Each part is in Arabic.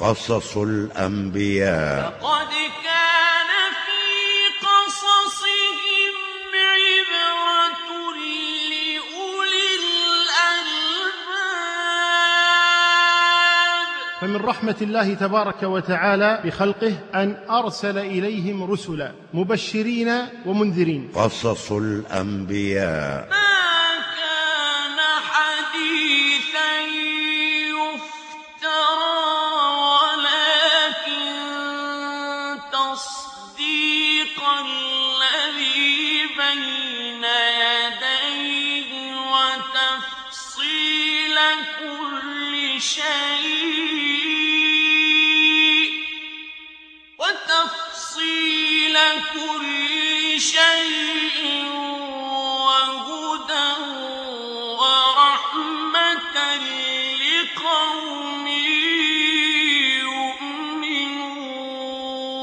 قصص الأنبياء. لقد كان في قصصهم عبرة لأولي الألباب. فمن رحمة الله تبارك وتعالى بخلقه أن أرسل إليهم رسلا مبشرين ومنذرين. قصص الأنبياء. كل شيء وهدى ورحمة لقوم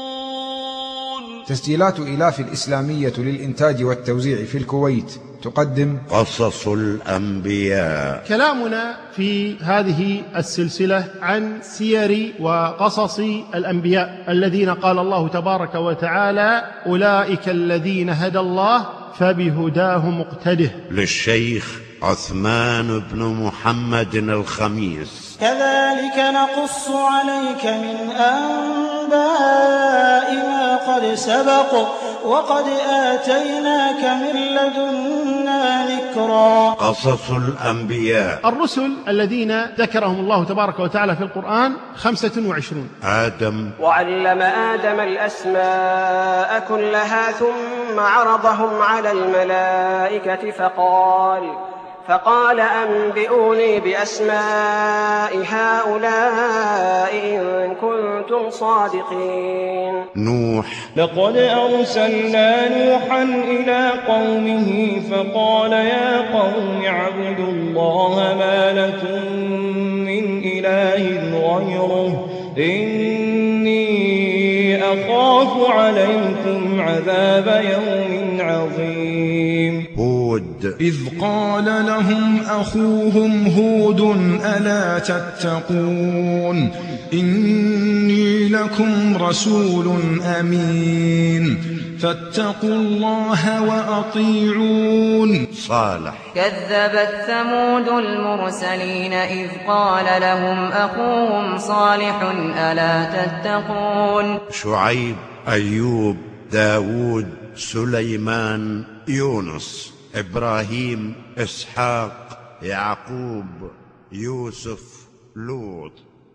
يؤمنون. تسجيلات إلاف الإسلامية للإنتاج والتوزيع في الكويت. تقدم قصص الأنبياء. كلامنا في هذه السلسلة عن سير وقصص الأنبياء الذين قال الله تبارك وتعالى أولئك الذين هدى الله فبهداه مقتده للشيخ عثمان بن محمد الخميس. كذلك نقص عليك من أنباء ما قد سبق وقد آتيناك من لدنا ذكرا قصص الأنبياء. الرسل الذين ذكرهم الله تبارك وتعالى في القرآن خمسة وعشرون. آدم. وعلم آدم الأسماء كلها ثم عرضهم على الملائكة فقال فقال أنبئوني بأسماء هؤلاء إن كنتم صادقين. نوح. لقد أرسلنا نوحا إلى قومه فقال يا قوم اعبدوا الله ما لكم من إله غيره. إني أخاف عليكم عذاب يوم عظيم. هود إذ قال لهم أخوهم هود ألا تتقون؟ إني لكم رسول أمين. فاتقوا الله وأطيعون. صالح. كذبت ثمود المرسلين إذ قال لهم أخوهم صالح ألا تتقون؟ شعيب أيوب داود سليمان يونس. إبراهيم إسحاق يعقوب يوسف لوط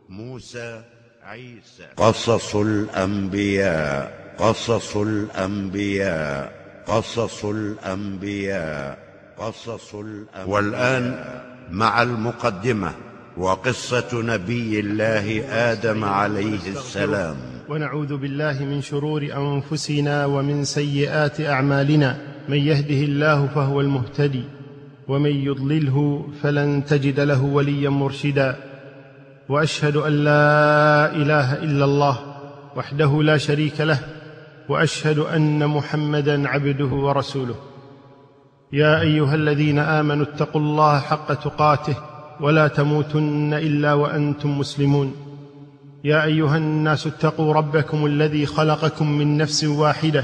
موسى عيسى. قصص الأنبياء قصص الأنبياء قصص الأنبياء قصص الأنبياء. والآن مع المقدمة وقصة نبي الله آدم عليه السلام. ونعوذ بالله من شرور أنفسنا ومن سيئات أعمالنا. من يهده الله فهو المهتدي ومن يضلله فلن تجد له وليا مرشدا. وأشهد أن لا إله إلا الله وحده لا شريك له وأشهد أن محمدا عبده ورسوله. يا أيها الذين آمنوا اتقوا الله حق تقاته ولا تموتن إلا وأنتم مسلمون. يا أيها الناس اتقوا ربكم الذي خلقكم من نفس واحدة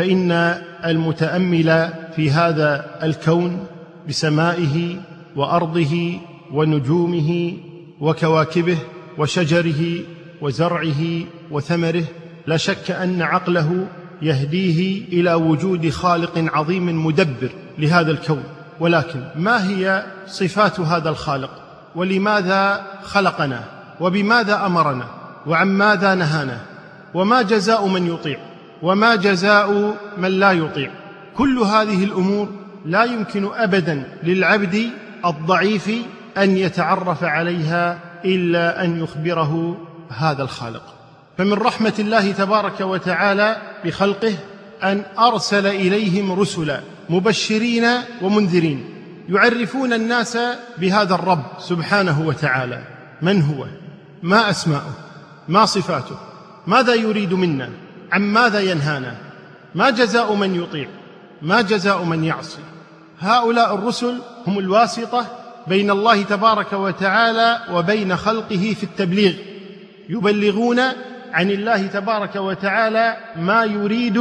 فإن المتأمل في هذا الكون بسمائه وأرضه ونجومه وكواكبه وشجره وزرعه وثمره لا شك أن عقله يهديه إلى وجود خالق عظيم مدبر لهذا الكون. ولكن ما هي صفات هذا الخالق؟ ولماذا خلقنا؟ وبماذا أمرنا؟ وعن ماذا نهانا؟ وما جزاء من يطيع؟ وما جزاء من لا يطيع. كل هذه الأمور لا يمكن ابدا للعبد الضعيف أن يتعرف عليها إلا أن يخبره هذا الخالق. فمن رحمة الله تبارك وتعالى بخلقه أن أرسل إليهم رسلا مبشرين ومنذرين يعرفون الناس بهذا الرب سبحانه وتعالى. من هو؟ ما أسماؤه؟ ما صفاته؟ ماذا يريد منا؟ عن ماذا ينهانا؟ ما جزاء من يطيع ما جزاء من يعصي. هؤلاء الرسل هم الواسطة بين الله تبارك وتعالى وبين خلقه في التبليغ يبلغون عن الله تبارك وتعالى ما يريد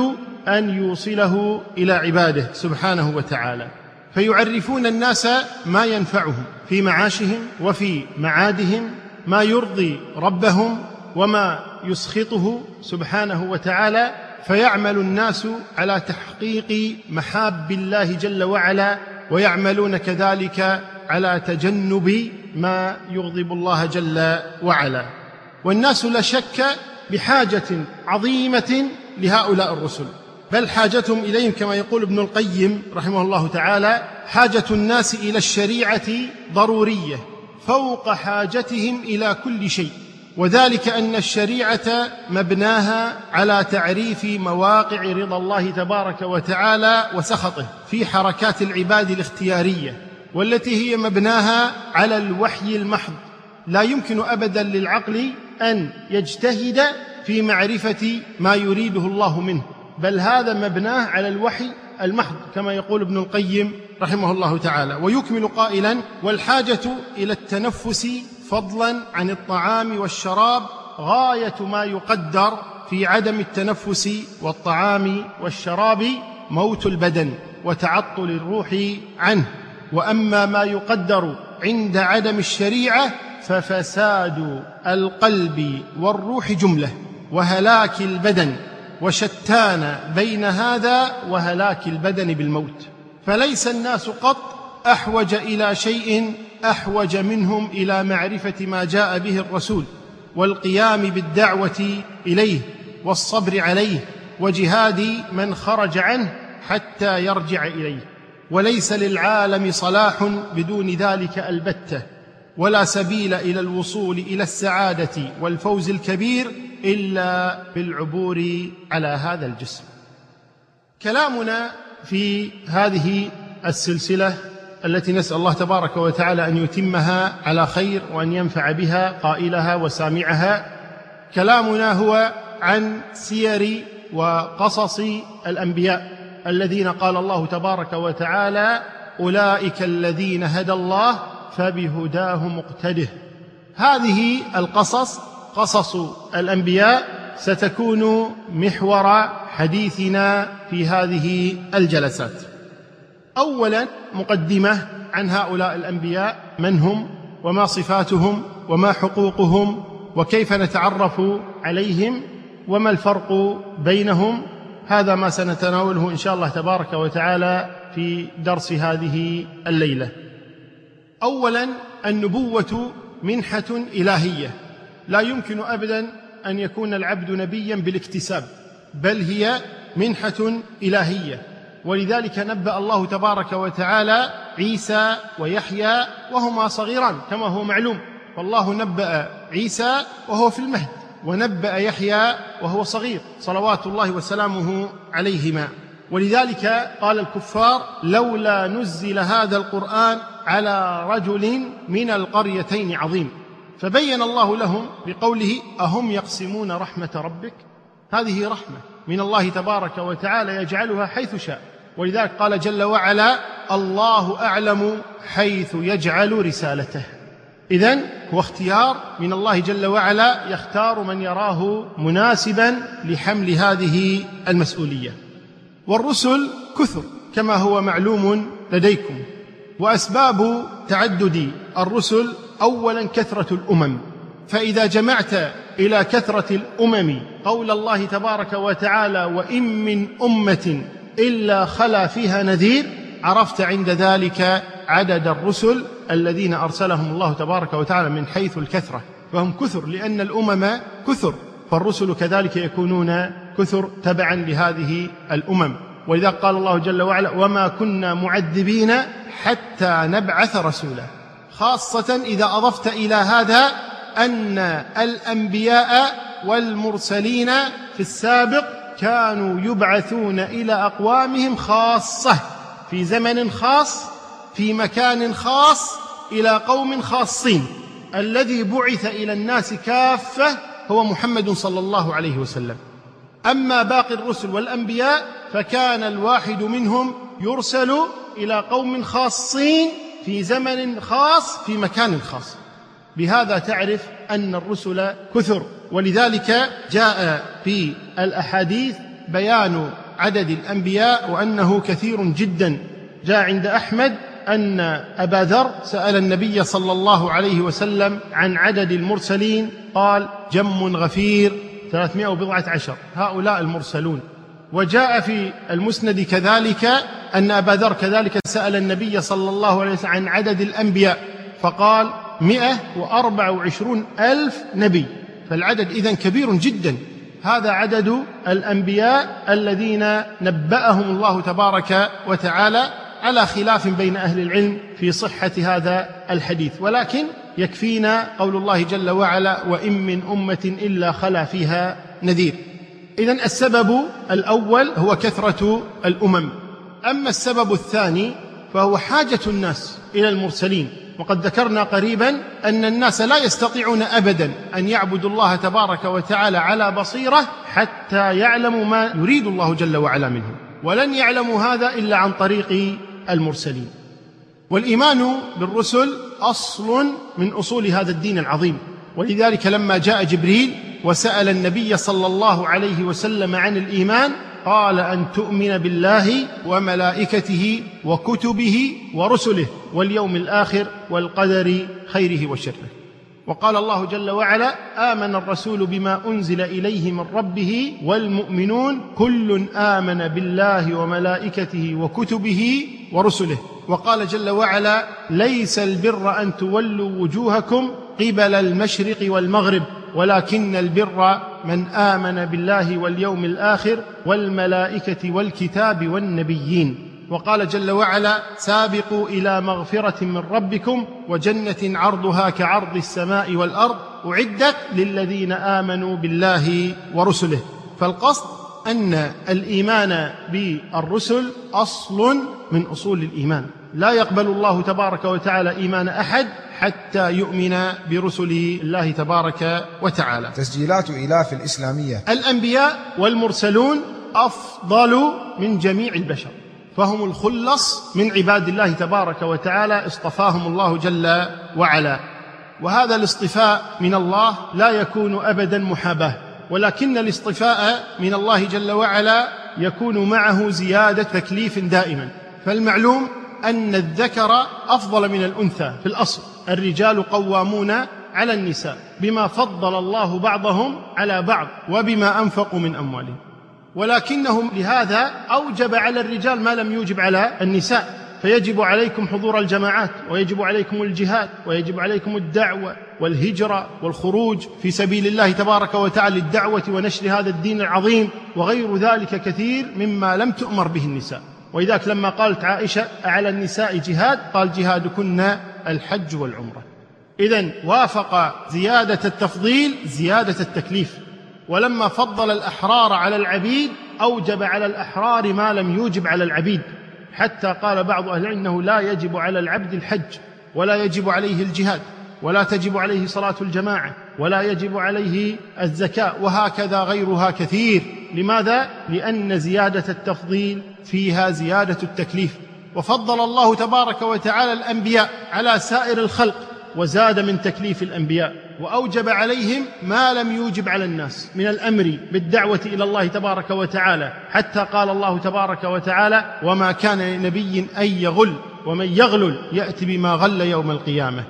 أن يوصله إلى عباده سبحانه وتعالى. فيعرفون الناس ما ينفعهم في معاشهم وفي معادهم ما يرضي ربهم وما يسخطه سبحانه وتعالى فيعمل الناس على تحقيق محاب الله جل وعلا ويعملون كذلك على تجنب ما يغضب الله جل وعلا. والناس لا شك بحاجة عظيمة لهؤلاء الرسل. بل حاجتهم إليهم كما يقول ابن القيم رحمه الله تعالى حاجة الناس إلى الشريعة ضرورية فوق حاجتهم إلى كل شيء. وذلك أن الشريعة مبناها على تعريف مواقع رضا الله تبارك وتعالى وسخطه في حركات العباد الاختيارية والتي هي مبناها على الوحي المحض. لا يمكن ابدا للعقل أن يجتهد في معرفة ما يريده الله منه بل هذا مبناه على الوحي المحض كما يقول ابن القيم رحمه الله تعالى. ويكمل قائلا والحاجة إلى التنفس فضلا عن الطعام والشراب غاية ما يقدر في عدم التنفس والطعام والشراب موت البدن وتعطل الروح عنه. وأما ما يقدر عند عدم الشريعة ففساد القلب والروح جملة وهلاك البدن وشتان بين هذا وهلاك البدن بالموت. فليس الناس قط أحوج إلى شيء أحوج منهم إلى معرفة ما جاء به الرسول والقيام بالدعوة إليه والصبر عليه وجهاد من خرج عنه حتى يرجع إليه. وليس للعالم صلاح بدون ذلك البتة ولا سبيل إلى الوصول إلى السعادة والفوز الكبير إلا بالعبور على هذا الجسم. كلامنا في هذه السلسلة التي نسأل الله تبارك وتعالى أن يتمها على خير وأن ينفع بها قائلها وسامعها. كلامنا هو عن سير وقصص الأنبياء الذين قال الله تبارك وتعالى أولئك الذين هدى الله فبهداه مقتده. هذه القصص قصص الأنبياء ستكون محور حديثنا في هذه الجلسات. اولا مقدمة عن هؤلاء الأنبياء من هم وما صفاتهم وما حقوقهم وكيف نتعرف عليهم وما الفرق بينهم هذا ما سنتناوله إن شاء الله تبارك وتعالى في درس هذه الليلة. اولا النبوة منحة إلهية. لا يمكن ابدا أن يكون العبد نبيا بالاكتساب بل هي منحة إلهية. ولذلك نبأ الله تبارك وتعالى عيسى ويحيى وهما صغيران كما هو معلوم. فالله نبأ عيسى وهو في المهد ونبأ يحيى وهو صغير صلوات الله وسلامه عليهما. ولذلك قال الكفار لولا نزل هذا القرآن على رجل من القريتين عظيم. فبين الله لهم بقوله أهم يقسمون رحمة ربك؟ هذه رحمة من الله تبارك وتعالى يجعلها حيث شاء. ولذلك قال جل وعلا الله أعلم حيث يجعل رسالته. إذن هو اختيار من الله جل وعلا يختار من يراه مناسبا لحمل هذه المسؤولية. والرسل كثر كما هو معلوم لديكم. وأسباب تعدد الرسل اولا كثرة الأمم. فإذا جمعت إلى كثرة الأمم قول الله تبارك وتعالى وإن من أمة إلا خلا فيها نذير. عرفت عند ذلك عدد الرسل الذين أرسلهم الله تبارك وتعالى من حيث الكثرة فهم كثر لأن الأمم كثر فالرسل كذلك يكونون كثر تبعا لهذه الأمم. ولذا قال الله جل وعلا وما كنا معذبين حتى نبعث رسولا خاصة إذا أضفت إلى هذا أن الأنبياء والمرسلين في السابق كانوا يبعثون إلى أقوامهم خاصة في زمن خاص في مكان خاص إلى قوم خاصين. الذي بعث إلى الناس كافة هو محمد صلى الله عليه وسلم. أما باقي الرسل والأنبياء فكان الواحد منهم يرسل إلى قوم خاصين في زمن خاص في مكان خاص. بهذا تعرف أن الرسل كثر. ولذلك جاء في الأحاديث بيان عدد الأنبياء وأنه كثير جدا. جاء عند أحمد أن أبا ذر سأل النبي صلى الله عليه وسلم عن عدد المرسلين قال جم غفير ثلاثمائة وبضعة عشر. هؤلاء المرسلون. وجاء في المسند كذلك أن أبا ذر كذلك سأل النبي صلى الله عليه وسلم عن عدد الأنبياء فقال مئة وأربع وعشرون ألف نبي فالعدد إذن كبير جدا. هذا عدد الأنبياء الذين نبأهم الله تبارك وتعالى على خلاف بين أهل العلم في صحة هذا الحديث. ولكن يكفينا قول الله جل وعلا وإن من أمة إلا خلا فيها نذير إذا السبب الأول هو كثرة الأمم. أما السبب الثاني فهو حاجة الناس إلى المرسلين. وقد ذكرنا قريبا أن الناس لا يستطيعون أبدا أن يعبدوا الله تبارك وتعالى على بصيرة حتى يعلموا ما يريد الله جل وعلا منهم. ولن يعلموا هذا إلا عن طريق المرسلين. والإيمان بالرسل أصل من أصول هذا الدين العظيم. ولذلك لما جاء جبريل وسأل النبي صلى الله عليه وسلم عن الإيمان قال أن تؤمن بالله وملائكته وكتبه ورسله واليوم الآخر والقدر خيره وشره. وقال الله جل وعلا آمن الرسول بما أنزل إليه من ربه والمؤمنون كل آمن بالله وملائكته وكتبه ورسله. وقال جل وعلا ليس البر أن تولوا وجوهكم قبل المشرق والمغرب. ولكن البر من آمن بالله واليوم الآخر والملائكة والكتاب والنبيين. وقال جل وعلا سابقوا إلى مغفرة من ربكم وجنة عرضها كعرض السماء والأرض أعدت للذين آمنوا بالله ورسله. فالقصد أن الإيمان بالرسل أصل من أصول الإيمان. لا يقبل الله تبارك وتعالى إيمان أحد حتى يؤمن برسل الله تبارك وتعالى. تسجيلات إلاف الإسلامية. الأنبياء والمرسلون أفضل من جميع البشر فهم الخلص من عباد الله تبارك وتعالى اصطفاهم الله جل وعلا. وهذا الاصطفاء من الله لا يكون ابدا محاباة ولكن الاصطفاء من الله جل وعلا يكون معه زيادة تكليف دائما. فالمعلوم أن الذكر أفضل من الأنثى في الأصل. الرجال قوامون على النساء بما فضل الله بعضهم على بعض وبما أنفقوا من أموالهم. ولكنهم لهذا أوجب على الرجال ما لم يوجب على النساء. فيجب عليكم حضور الجماعات ويجب عليكم الجهاد ويجب عليكم الدعوة والهجرة والخروج في سبيل الله تبارك وتعالى للدعوة ونشر هذا الدين العظيم. وغير ذلك كثير مما لم تؤمر به النساء. ولذلك لما قالت عائشة على النساء جهاد قال جهادكن الحج والعمرة. اذا وافق زيادة التفضيل زيادة التكليف. ولما فضل الأحرار على العبيد أوجب على الأحرار ما لم يوجب على العبيد. حتى قال بعض أهل العلم إنه لا يجب على العبد الحج ولا يجب عليه الجهاد ولا تجب عليه صلاة الجماعة ولا يجب عليه الزكاة وهكذا غيرها كثير. لماذا؟ لأن زيادة التفضيل فيها زيادة التكليف. وفضل الله تبارك وتعالى الأنبياء على سائر الخلق وزاد من تكليف الأنبياء. وأوجب عليهم ما لم يوجب على الناس من الأمر بالدعوة إلى الله تبارك وتعالى. حتى قال الله تبارك وتعالى وما كان لنبي أن يغل ومن يغلل يأتي بما غل يوم القيامة.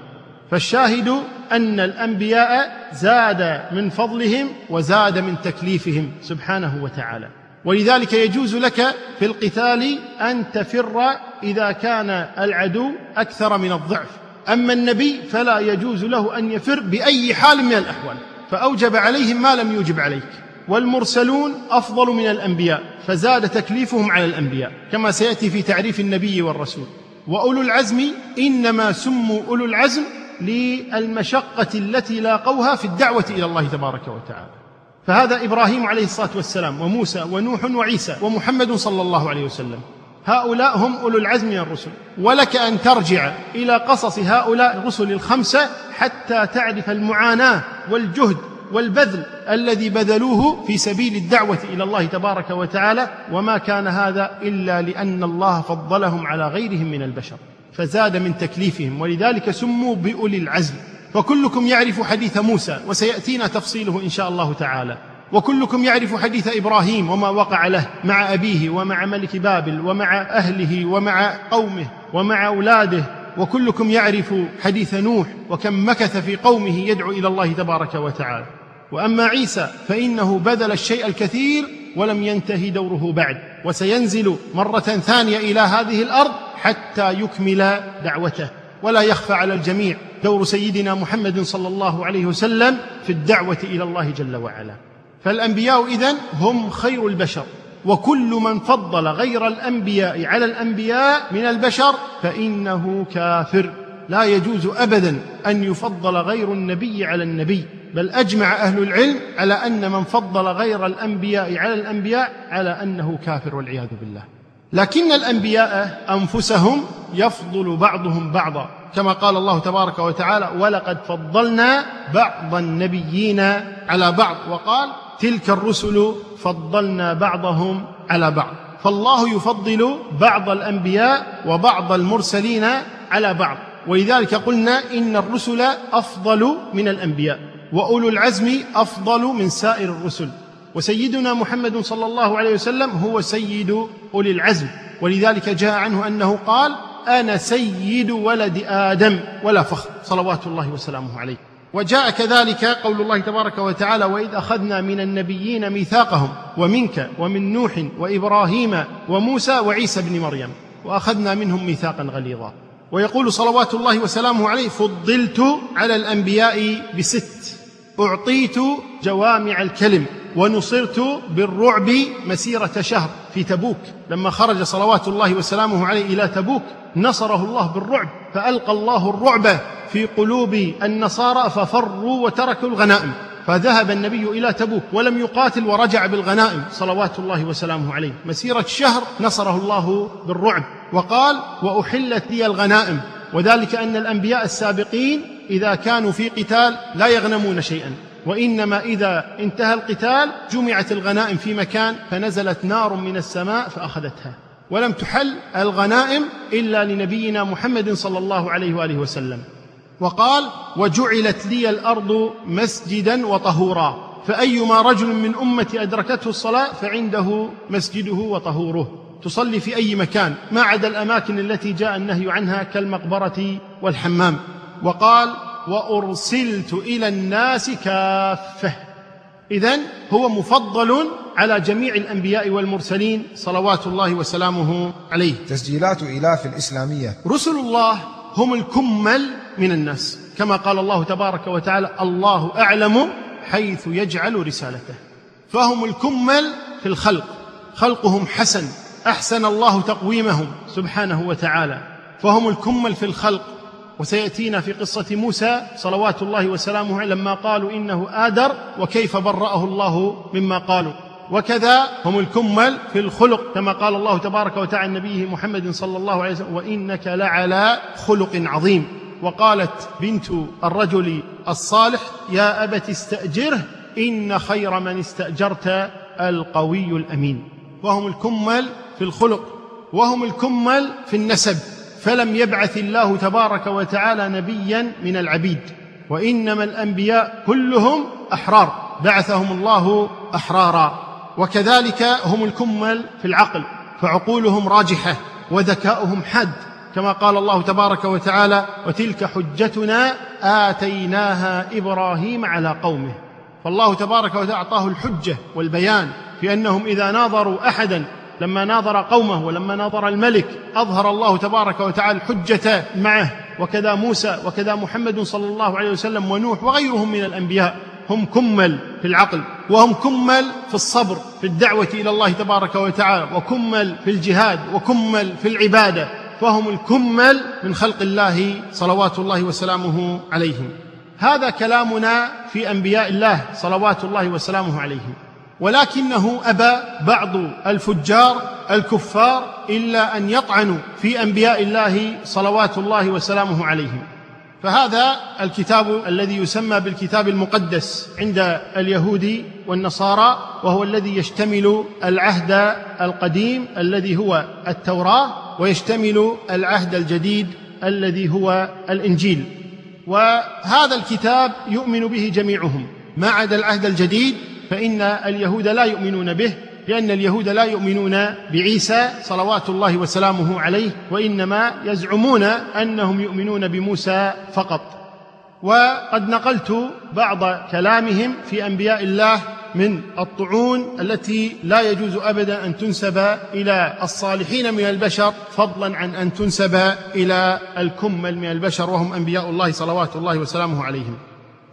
فالشاهد أن الأنبياء زاد من فضلهم وزاد من تكليفهم سبحانه وتعالى. ولذلك يجوز لك في القتال أن تفر إذا كان العدو أكثر من الضعف. أما النبي فلا يجوز له أن يفر بأي حال من الأحوال فأوجب عليهم ما لم يوجب عليك. والمرسلون أفضل من الأنبياء فزاد تكليفهم على الأنبياء كما سيأتي في تعريف النبي والرسول. وأولو العزم إنما سموا أولو العزم للمشقة التي لاقوها في الدعوة إلى الله تبارك وتعالى. فهذا إبراهيم عليه الصلاة والسلام وموسى ونوح وعيسى ومحمد صلى الله عليه وسلم. هؤلاء هم أولو العزم من الرسل. ولك أن ترجع إلى قصص هؤلاء الرسل الخمسة حتى تعرف المعاناة والجهد والبذل الذي بذلوه في سبيل الدعوة إلى الله تبارك وتعالى وما كان هذا إلا لأن الله فضلهم على غيرهم من البشر. فزاد من تكليفهم ولذلك سموا بأولي العزم. فكلكم يعرف حديث موسى وسيأتينا تفصيله إن شاء الله تعالى. وكلكم يعرف حديث إبراهيم وما وقع له مع أبيه ومع ملك بابل ومع أهله ومع قومه ومع أولاده. وكلكم يعرف حديث نوح وكم مكث في قومه يدعو إلى الله تبارك وتعالى. وأما عيسى فإنه بذل الشيء الكثير ولم ينتهي دوره بعد. وسينزل مرة ثانية إلى هذه الأرض حتى يكمل دعوته. ولا يخفى على الجميع. دور سيدنا محمد صلى الله عليه وسلم في الدعوة إلى الله جل وعلا. فالأنبياء إذن هم خير البشر وكل من فضل غير الأنبياء على الأنبياء من البشر فإنه كافر. لا يجوز ابدا أن يفضل غير النبي على النبي بل أجمع أهل العلم على أن من فضل غير الأنبياء على الأنبياء على أنه كافر والعياذ بالله. لكن الأنبياء أنفسهم يفضل بعضهم بعضا. كما قال الله تبارك وتعالى ولقد فضلنا بعض النبيين على بعض وقال تلك الرسل فضلنا بعضهم على بعض فالله يفضل بعض الأنبياء وبعض المرسلين على بعض. ولذلك قلنا إن الرسل أفضل من الأنبياء وأولو العزم أفضل من سائر الرسل وسيدنا محمد صلى الله عليه وسلم هو سيد أولي العزم. ولذلك جاء عنه أنه قال أنا سيد ولد آدم ولا فخر صلوات الله وسلامه عليه. وجاء كذلك قول الله تبارك وتعالى وإذ أخذنا من النبيين ميثاقهم ومنك ومن نوح وإبراهيم وموسى وعيسى بن مريم وأخذنا منهم ميثاقا غليظا. ويقول صلوات الله وسلامه عليه فضلت على الأنبياء بست أعطيت جوامع الكلم. ونصرت بالرعب مسيرة شهر في تبوك. لما خرج صلوات الله وسلامه عليه إلى تبوك نصره الله بالرعب فألقى الله الرعب في قلوب النصارى ففروا وتركوا الغنائم. فذهب النبي إلى تبوك ولم يقاتل ورجع بالغنائم صلوات الله وسلامه عليه. مسيرة شهر نصره الله بالرعب. وقال وأحلت لي الغنائم. وذلك أن الأنبياء السابقين إذا كانوا في قتال لا يغنمون شيئا. وإنما إذا انتهى القتال جمعت الغنائم في مكان فنزلت نار من السماء فأخذتها. ولم تحل الغنائم إلا لنبينا محمد صلى الله عليه وآله وسلم. وقال وجعلت لي الأرض مسجدا وطهورا. فأيما رجل من أمتي أدركته الصلاة فعنده مسجده وطهوره. تصلي في أي مكان ما عدا الأماكن التي جاء النهي عنها كالمقبرة والحمام. وقال وأرسلت إلى الناس كافة. إذن هو مفضل على جميع الأنبياء والمرسلين صلوات الله وسلامه عليه. تسجيلات إلاف الإسلامية. رسل الله هم الكمل من الناس. كما قال الله تبارك وتعالى الله أعلم حيث يجعل رسالته. فهم الكمل في الخلق. خلقهم حسن. أحسن الله تقويمهم سبحانه وتعالى. فهم الكمل في الخلق. وسيأتينا في قصة موسى صلوات الله وسلامه عليه لما قالوا إنه آدر وكيف برأه الله مما قالوا. وكذا هم الكمل في الخلق كما قال الله تبارك وتعالى نبيه محمد صلى الله عليه وسلم وإنك لعلى خلق عظيم. وقالت بنت الرجل الصالح يا أبت استأجره إن خير من استأجرت القوي الأمين. وهم الكمل في الخلق وهم الكمل في النسب. فلم يبعث الله تبارك وتعالى نبيا من العبيد وإنما الأنبياء كلهم أحرار بعثهم الله أحرارا وكذلك هم الكمل في العقل فعقولهم راجحة وذكاؤهم حاد كما قال الله تبارك وتعالى وتلك حجتنا آتيناها إبراهيم على قومه فالله تبارك وتعالى أعطاه الحجة والبيان في أنهم إذا ناظروا احدا لما ناظر قومه ولما ناظر الملك أظهر الله تبارك وتعالى الحجه معه وكذا موسى وكذا محمد صلى الله عليه وسلم ونوح وغيرهم من الأنبياء. هم كمل في العقل وهم كمل في الصبر في الدعوة إلى الله تبارك وتعالى وكمل في الجهاد وكمل في العبادة فهم الكمل من خلق الله صلوات الله وسلامه عليهم. هذا كلامنا في أنبياء الله صلوات الله وسلامه عليهم. ولكنه أبى بعض الفجار الكفار إلا أن يطعنوا في أنبياء الله صلوات الله وسلامه عليهم. فهذا الكتاب الذي يسمى بالكتاب المقدس عند اليهود والنصارى وهو الذي يشتمل العهد القديم الذي هو التوراه ويشتمل العهد الجديد الذي هو الإنجيل. وهذا الكتاب يؤمن به جميعهم. ما عدا العهد الجديد فإن اليهود لا يؤمنون به لأن اليهود لا يؤمنون بعيسى صلوات الله وسلامه عليه وإنما يزعمون أنهم يؤمنون بموسى فقط. وقد نقلت بعض كلامهم في أنبياء الله من الطعون التي لا يجوز أبدا أن تنسب إلى الصالحين من البشر فضلا عن أن تنسب إلى الكمل من البشر وهم أنبياء الله صلوات الله وسلامه عليهم.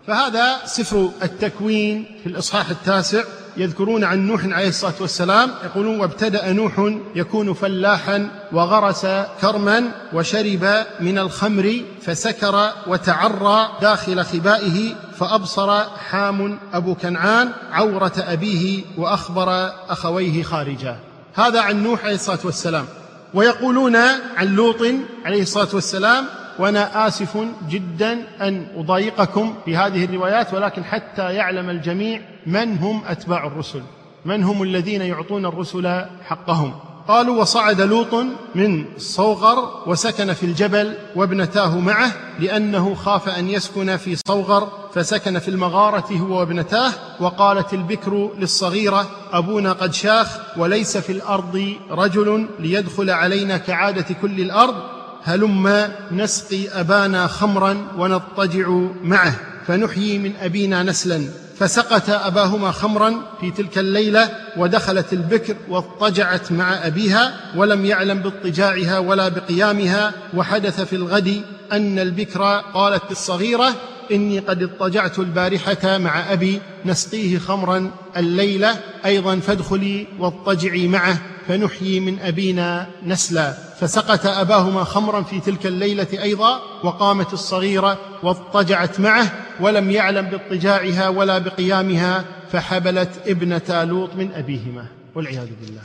فهذا سفر التكوين في الإصحاح التاسع. يذكرون عن نوح عليه الصلاة والسلام يقولون وابتدأ نوح يكون فلاحا وغرس كرما وشرب من الخمر فسكر وتعرى داخل خبائه فأبصر حام أبو كنعان عورة أبيه وأخبر أخويه خارجا. هذا عن نوح عليه الصلاة والسلام. ويقولون عن لوط عليه الصلاة والسلام وأنا آسف جدا أن أضايقكم بهذه الروايات ولكن حتى يعلم الجميع من هم أتباع الرسل من هم الذين يعطون الرسل حقهم. قالوا وصعد لوط من صوغر وسكن في الجبل وابنتاه معه لأنه خاف أن يسكن في صوغر فسكن في المغارة هو وابنتاه وقالت البكر للصغيرة أبونا قد شاخ وليس في الأرض رجل ليدخل علينا كعادة كل الأرض. هلم نسقي أبانا خمرا ونضطجع معه فنحيي من أبينا نسلا. فسقت أباهما خمرا في تلك الليلة ودخلت البكر واضطجعت مع أبيها ولم يعلم باضطجاعها ولا بقيامها. وحدث في الغد أن البكر قالت للصغيره إني قد اضطجعت البارحة مع أبي نسقيه خمرا الليلة أيضا فادخلي واضطجعي معه. فنحيي من أبينا نسلا. فسقت أباهما خمرا في تلك الليلة أيضا وقامت الصغيرة واضطجعت معه ولم يعلم باضطجاعها ولا بقيامها فحبلت ابنة لوط من أبيهما. والعياذ بالله.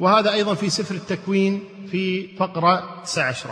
وهذا أيضا في سفر التكوين في فقرة 19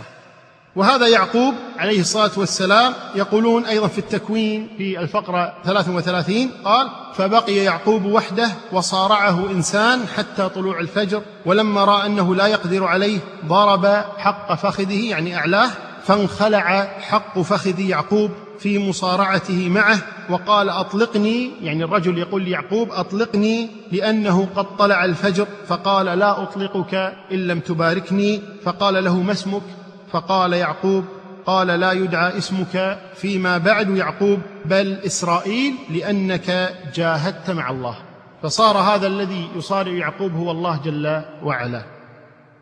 وهذا يعقوب عليه الصلاة والسلام يقولون أيضا في التكوين في الفقرة 33 قال فبقي يعقوب وحده وصارعه إنسان حتى طلوع الفجر ولما رأى أنه لا يقدر عليه ضرب حق فخذه يعني أعلاه فانخلع حق فخذ يعقوب في مصارعته معه وقال أطلقني يعني الرجل يقول ليعقوب أطلقني لأنه قد طلع الفجر فقال لا أطلقك إن لم تباركني فقال له ما اسمك؟ فقال يعقوب قال لا يدعى اسمك فيما بعد يعقوب بل إسرائيل لأنك جاهدت مع الله. فصار هذا الذي يصارع يعقوب هو الله جل وعلا.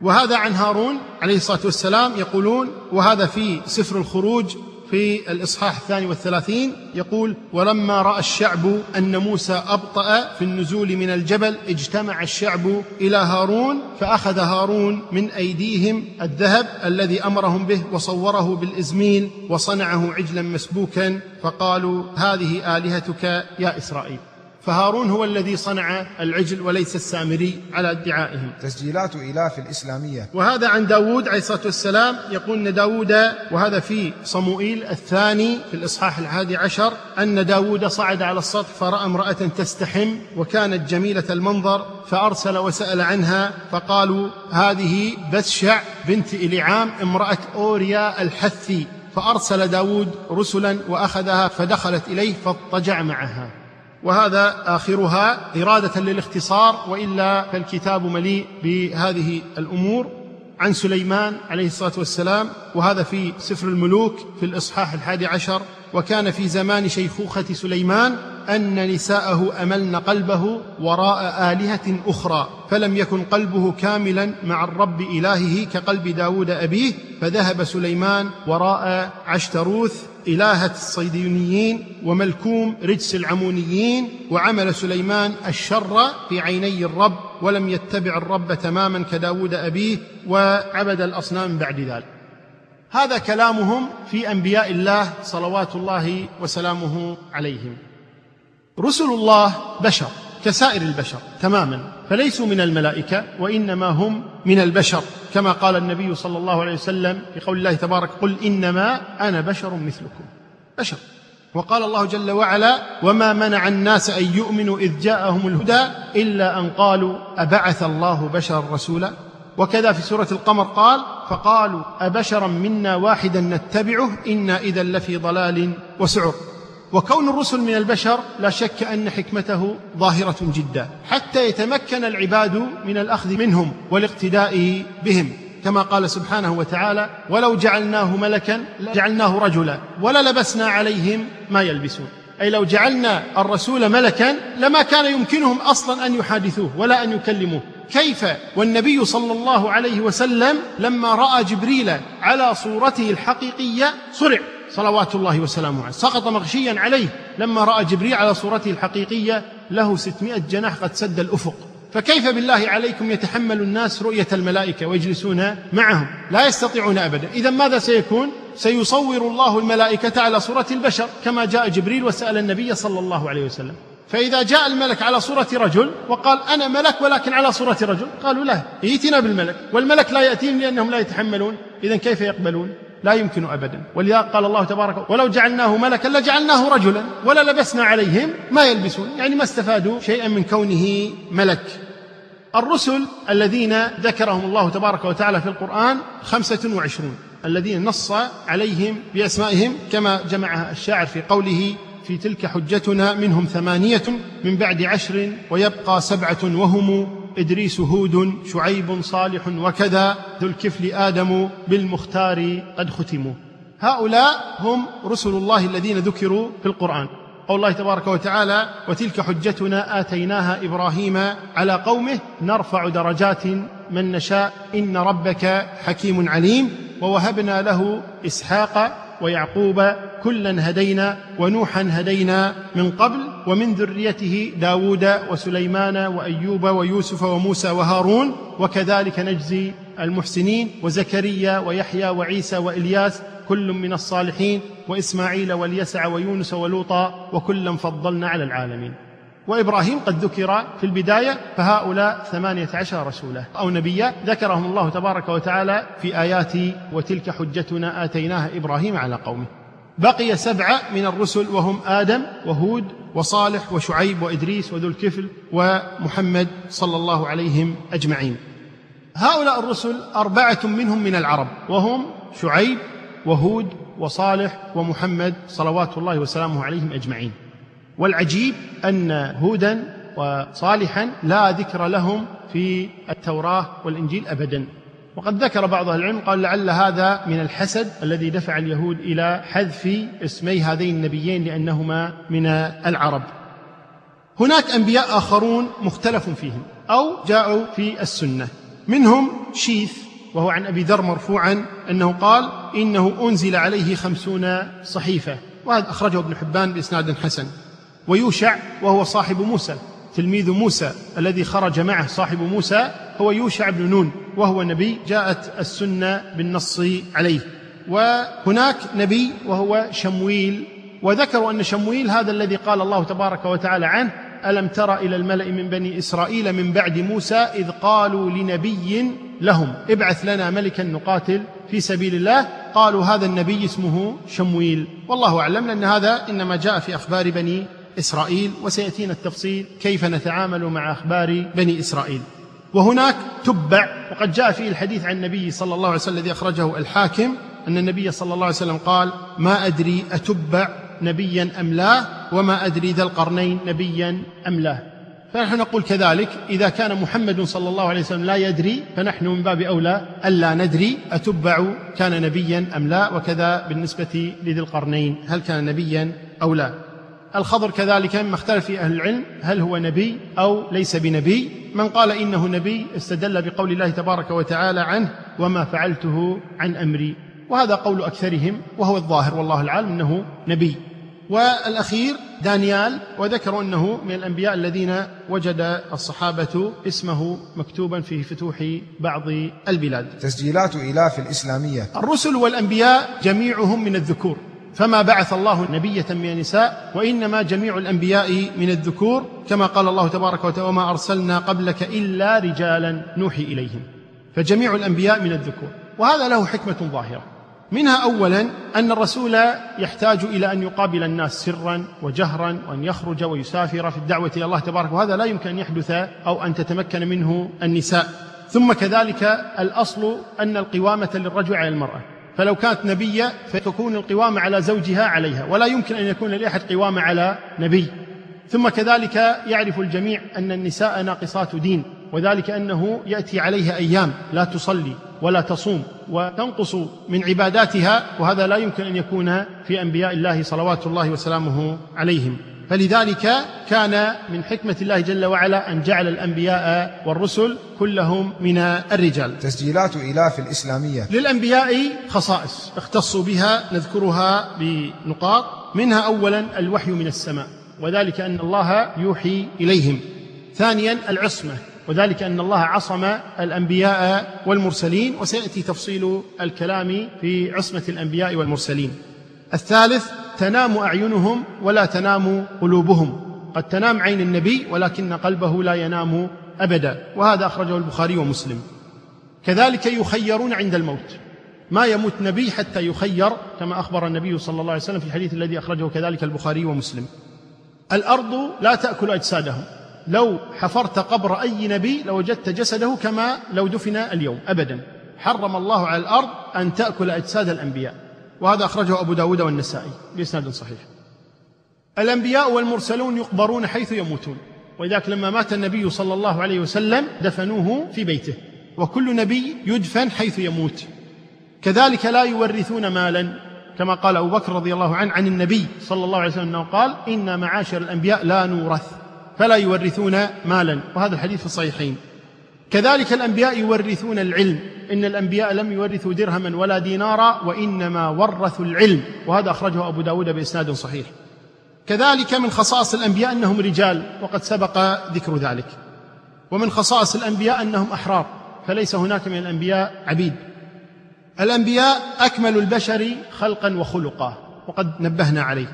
وهذا عن هارون عليه الصلاة والسلام يقولون وهذا في سفر الخروج في الإصحاح الثاني والثلاثين يقول ولما رأى الشعب أن موسى أبطأ في النزول من الجبل اجتمع الشعب إلى هارون فأخذ هارون من أيديهم الذهب الذي أمرهم به وصوره بالإزميل وصنعه عجلا مسبوكا فقالوا هذه آلهتك يا إسرائيل. فهارون هو الذي صنع العجل وليس السامري على ادعائهم. تسجيلات إلاف الإسلامية. وهذا عن داود عليه الصلاة والسلام. يقول أن داود وهذا في صموئيل الثاني في الإصحاح الحادي عشر أن داود صعد على السطح فرأى امرأة تستحم وكانت جميلة المنظر فأرسل وسأل عنها فقالوا هذه بسشع بنت إليعام امرأة أوريا الحثي. فأرسل داود رسلا وأخذها فدخلت إليه فاضطجع معها. وهذا آخرها إرادة للاختصار وإلا فالكتاب مليء بهذه الأمور. عن سليمان عليه الصلاة والسلام وهذا في سفر الملوك في الإصحاح الحادي عشر وكان في زمان شيخوخة سليمان أن نساءه أملن قلبه وراء آلهة أخرى فلم يكن قلبه كاملا مع الرب إلهه كقلب داود أبيه فذهب سليمان وراء عشتروث إلهة الصيديونيين وملكوم رجس العمونيين وعمل سليمان الشر في عيني الرب ولم يتبع الرب تماما كداود أبيه وعبد الأصنام بعد ذلك. هذا كلامهم في أنبياء الله صلوات الله وسلامه عليهم. رسل الله بشر كسائر البشر تماما فليسوا من الملائكة وإنما هم من البشر كما قال النبي صلى الله عليه وسلم في قول الله تبارك قل إنما أنا بشر مثلكم. بشر. وقال الله جل وعلا وما منع الناس أن يؤمنوا إذ جاءهم الهدى إلا أن قالوا أبعث الله بشرا رسولا؟ وكذا في سورة القمر قال فقالوا أبشرا منا واحدا نتبعه إنا إذا لفي ضلال وسعر. وكون الرسل من البشر لا شك أن حكمته ظاهرة جدا حتى يتمكن العباد من الأخذ منهم والاقتداء بهم. كما قال سبحانه وتعالى ولو جعلناه ملكا جعلناه رجلا وللبسنا عليهم ما يلبسون. أي لو جعلنا الرسول ملكا لما كان يمكنهم أصلا أن يحادثوه ولا أن يكلموه. كيف؟ والنبي صلى الله عليه وسلم لما رأى جبريل على صورته الحقيقية صرع. صلوات الله وسلامه عليه. سقط مغشيا عليه. لما رأى جبريل على صورته الحقيقية له ستمائة جناح قد سد الأفق. فكيف بالله عليكم يتحمل الناس رؤية الملائكة ويجلسون معهم؟ لا يستطيعون ابدا. اذا ماذا سيكون؟ سيصور الله الملائكة على صورة البشر كما جاء جبريل وسأل النبي صلى الله عليه وسلم. فإذا جاء الملك على صورة رجل وقال أنا ملك ولكن على صورة رجل قالوا لا ائتنا بالملك. والملك لا يأتيهم لأنهم لا يتحملون. إذا كيف يقبلون؟ لا يمكن أبدا. ولذا قال الله تبارك ولو جعلناه ملكا لجعلناه رجلا. ولا لبسنا عليهم ما يلبسون. يعني ما استفادوا شيئا من كونه ملك. الرسل الذين ذكرهم الله تبارك وتعالى في القرآن خمسة وعشرون. الذين نص عليهم بأسمائهم كما جمعها الشاعر في قوله في تلك حجتنا منهم ثمانية من بعد عشر ويبقى سبعة وهم إدريس هود شعيب صالح وكذا ذو الكفل آدم بالمختار قد ختموا. هؤلاء هم رسل الله الذين ذكروا في القرآن. قول الله تبارك وتعالى وتلك حجتنا آتيناها إبراهيم على قومه نرفع درجات من نشاء إن ربك حكيم عليم ووهبنا له إسحاق ويعقوب كلا هدينا ونوحا هدينا من قبل ومن ذريته داود وسليمان وأيوب ويوسف وموسى وهارون وكذلك نجزي المحسنين وزكريا ويحيى وعيسى وإلياس كل من الصالحين وإسماعيل واليسع ويونس ولوطا وكلا فضلنا على العالمين. وإبراهيم قد ذكر في البداية فهؤلاء ثمانية عشر رسولا أو نبيا ذكرهم الله تبارك وتعالى في آيات وتلك حجتنا آتيناها إبراهيم على قومه. بقي سبعة من الرسل وهم آدم وهود وصالح وشعيب وإدريس وذو الكفل ومحمد صلى الله عليهم أجمعين. هؤلاء الرسل أربعة منهم من العرب وهم شعيب وهود وصالح ومحمد صلوات الله وسلامه عليهم أجمعين. والعجيب أن هودا وصالحا لا ذكر لهم في التوراة والإنجيل أبدا. وقد ذكر بعض أهل العلم قال لعل هذا من الحسد الذي دفع اليهود إلى حذف اسمي هذين النبيين لأنهما من العرب. هناك أنبياء آخرون مختلف فيهم أو جاءوا في السنة. منهم شيث وهو عن أبي ذر مرفوعا أنه قال إنه أنزل عليه خمسون صحيفة. وهذا أخرجه ابن حبان بإسناد حسن. ويوشع وهو صاحب موسى. تلميذ موسى الذي خرج معه صاحب موسى هو يوشع بن نون وهو نبي جاءت السنة بالنص عليه. وهناك نبي وهو شمويل. وذكروا أن شمويل هذا الذي قال الله تبارك وتعالى عنه ألم تر إلى الملأ من بني إسرائيل من بعد موسى إذ قالوا لنبي لهم ابعث لنا ملكا نقاتل في سبيل الله. قالوا هذا النبي اسمه شمويل. والله أعلم لأن هذا إنما جاء في أخبار بني إسرائيل وسيأتينا التفصيل كيف نتعامل مع أخبار بني إسرائيل. وهناك تبع وقد جاء فيه الحديث عن النبي صلى الله عليه وسلم الذي أخرجه الحاكم أن النبي صلى الله عليه وسلم قال ما أدري أتبع نبيا أم لا وما أدري ذا القرنين نبيا أم لا. فنحن نقول كذلك إذا كان محمد صلى الله عليه وسلم لا يدري فنحن من باب أولى ألا ندري أتبع كان نبيا أم لا وكذا بالنسبة لذي القرنين هل كان نبيا أو لا. الخضر كذلك مما اختلف في أهل العلم هل هو نبي أو ليس بنبي؟ من قال إنه نبي استدل بقول الله تبارك وتعالى عنه وما فعلته عن أمري. وهذا قول أكثرهم وهو الظاهر والله العالم أنه نبي. والأخير دانيال وذكروا أنه من الأنبياء الذين وجد الصحابة اسمه مكتوبا في فتوح بعض البلاد. تسجيلات إلاف الإسلامية. الرسل والأنبياء جميعهم من الذكور. فما بعث الله نبية من النساء وإنما جميع الأنبياء من الذكور كما قال الله تبارك وتعالى وما أرسلنا قبلك إلا رجالا نوحي إليهم. فجميع الأنبياء من الذكور. وهذا له حكمة ظاهرة. منها اولا أن الرسول يحتاج إلى أن يقابل الناس سرا وجهرا وأن يخرج ويسافر في الدعوة إلى الله تبارك وهذا لا يمكن أن يحدث أو أن تتمكن منه النساء. ثم كذلك الأصل أن القوامة للرجل على المرأة. فلو كانت نبية فتكون القوامه على زوجها عليها ولا يمكن أن يكون لأحد قوامه على نبي. ثم كذلك يعرف الجميع أن النساء ناقصات دين وذلك أنه يأتي عليها أيام لا تصلي ولا تصوم وتنقص من عباداتها وهذا لا يمكن أن يكون في أنبياء الله صلوات الله وسلامه عليهم. فلذلك كان من حكمة الله جل وعلا أن جعل الأنبياء والرسل كلهم من الرجال. تسجيلات إلاف الإسلامية. للأنبياء خصائص اختصوا بها نذكرها بنقاط. منها اولا الوحي من السماء وذلك أن الله يوحي إليهم. ثانيا العصمة وذلك أن الله عصم الأنبياء والمرسلين. وسيأتي تفصيل الكلام في عصمة الأنبياء والمرسلين. الثالث تنام أعينهم ولا تنام قلوبهم. قد تنام عين النبي ولكن قلبه لا ينام أبدا. وهذا أخرجه البخاري ومسلم. كذلك يخيرون عند الموت. ما يموت نبي حتى يخير كما أخبر النبي صلى الله عليه وسلم في الحديث الذي أخرجه كذلك البخاري ومسلم. الأرض لا تأكل أجسادهم. لو حفرت قبر أي نبي لوجدت جسده كما لو دفن اليوم أبدا. حرم الله على الأرض أن تأكل أجساد الأنبياء. وهذا أخرجه أبو داود والنسائي بإسناد صحيح. الأنبياء والمرسلون يقبرون حيث يموتون ولذلك لما مات النبي صلى الله عليه وسلم دفنوه في بيته وكل نبي يدفن حيث يموت. كذلك لا يورثون مالا كما قال أبو بكر رضي الله عنه عن النبي صلى الله عليه وسلم إنه قال إن معاشر الأنبياء لا نورث فلا يورثون مالا. وهذا الحديث في الصحيحين. كذلك الأنبياء يورثون العلم. إن الأنبياء لم يورثوا درهما ولا دينارا وإنما ورثوا العلم. وهذا أخرجه أبو داود بإسناد صحيح. كذلك من خصائص الأنبياء أنهم رجال وقد سبق ذكر ذلك. ومن خصائص الأنبياء أنهم أحرار فليس هناك من الأنبياء عبيد. الأنبياء أكمل البشر خلقا وخلقا وقد نبهنا عليه.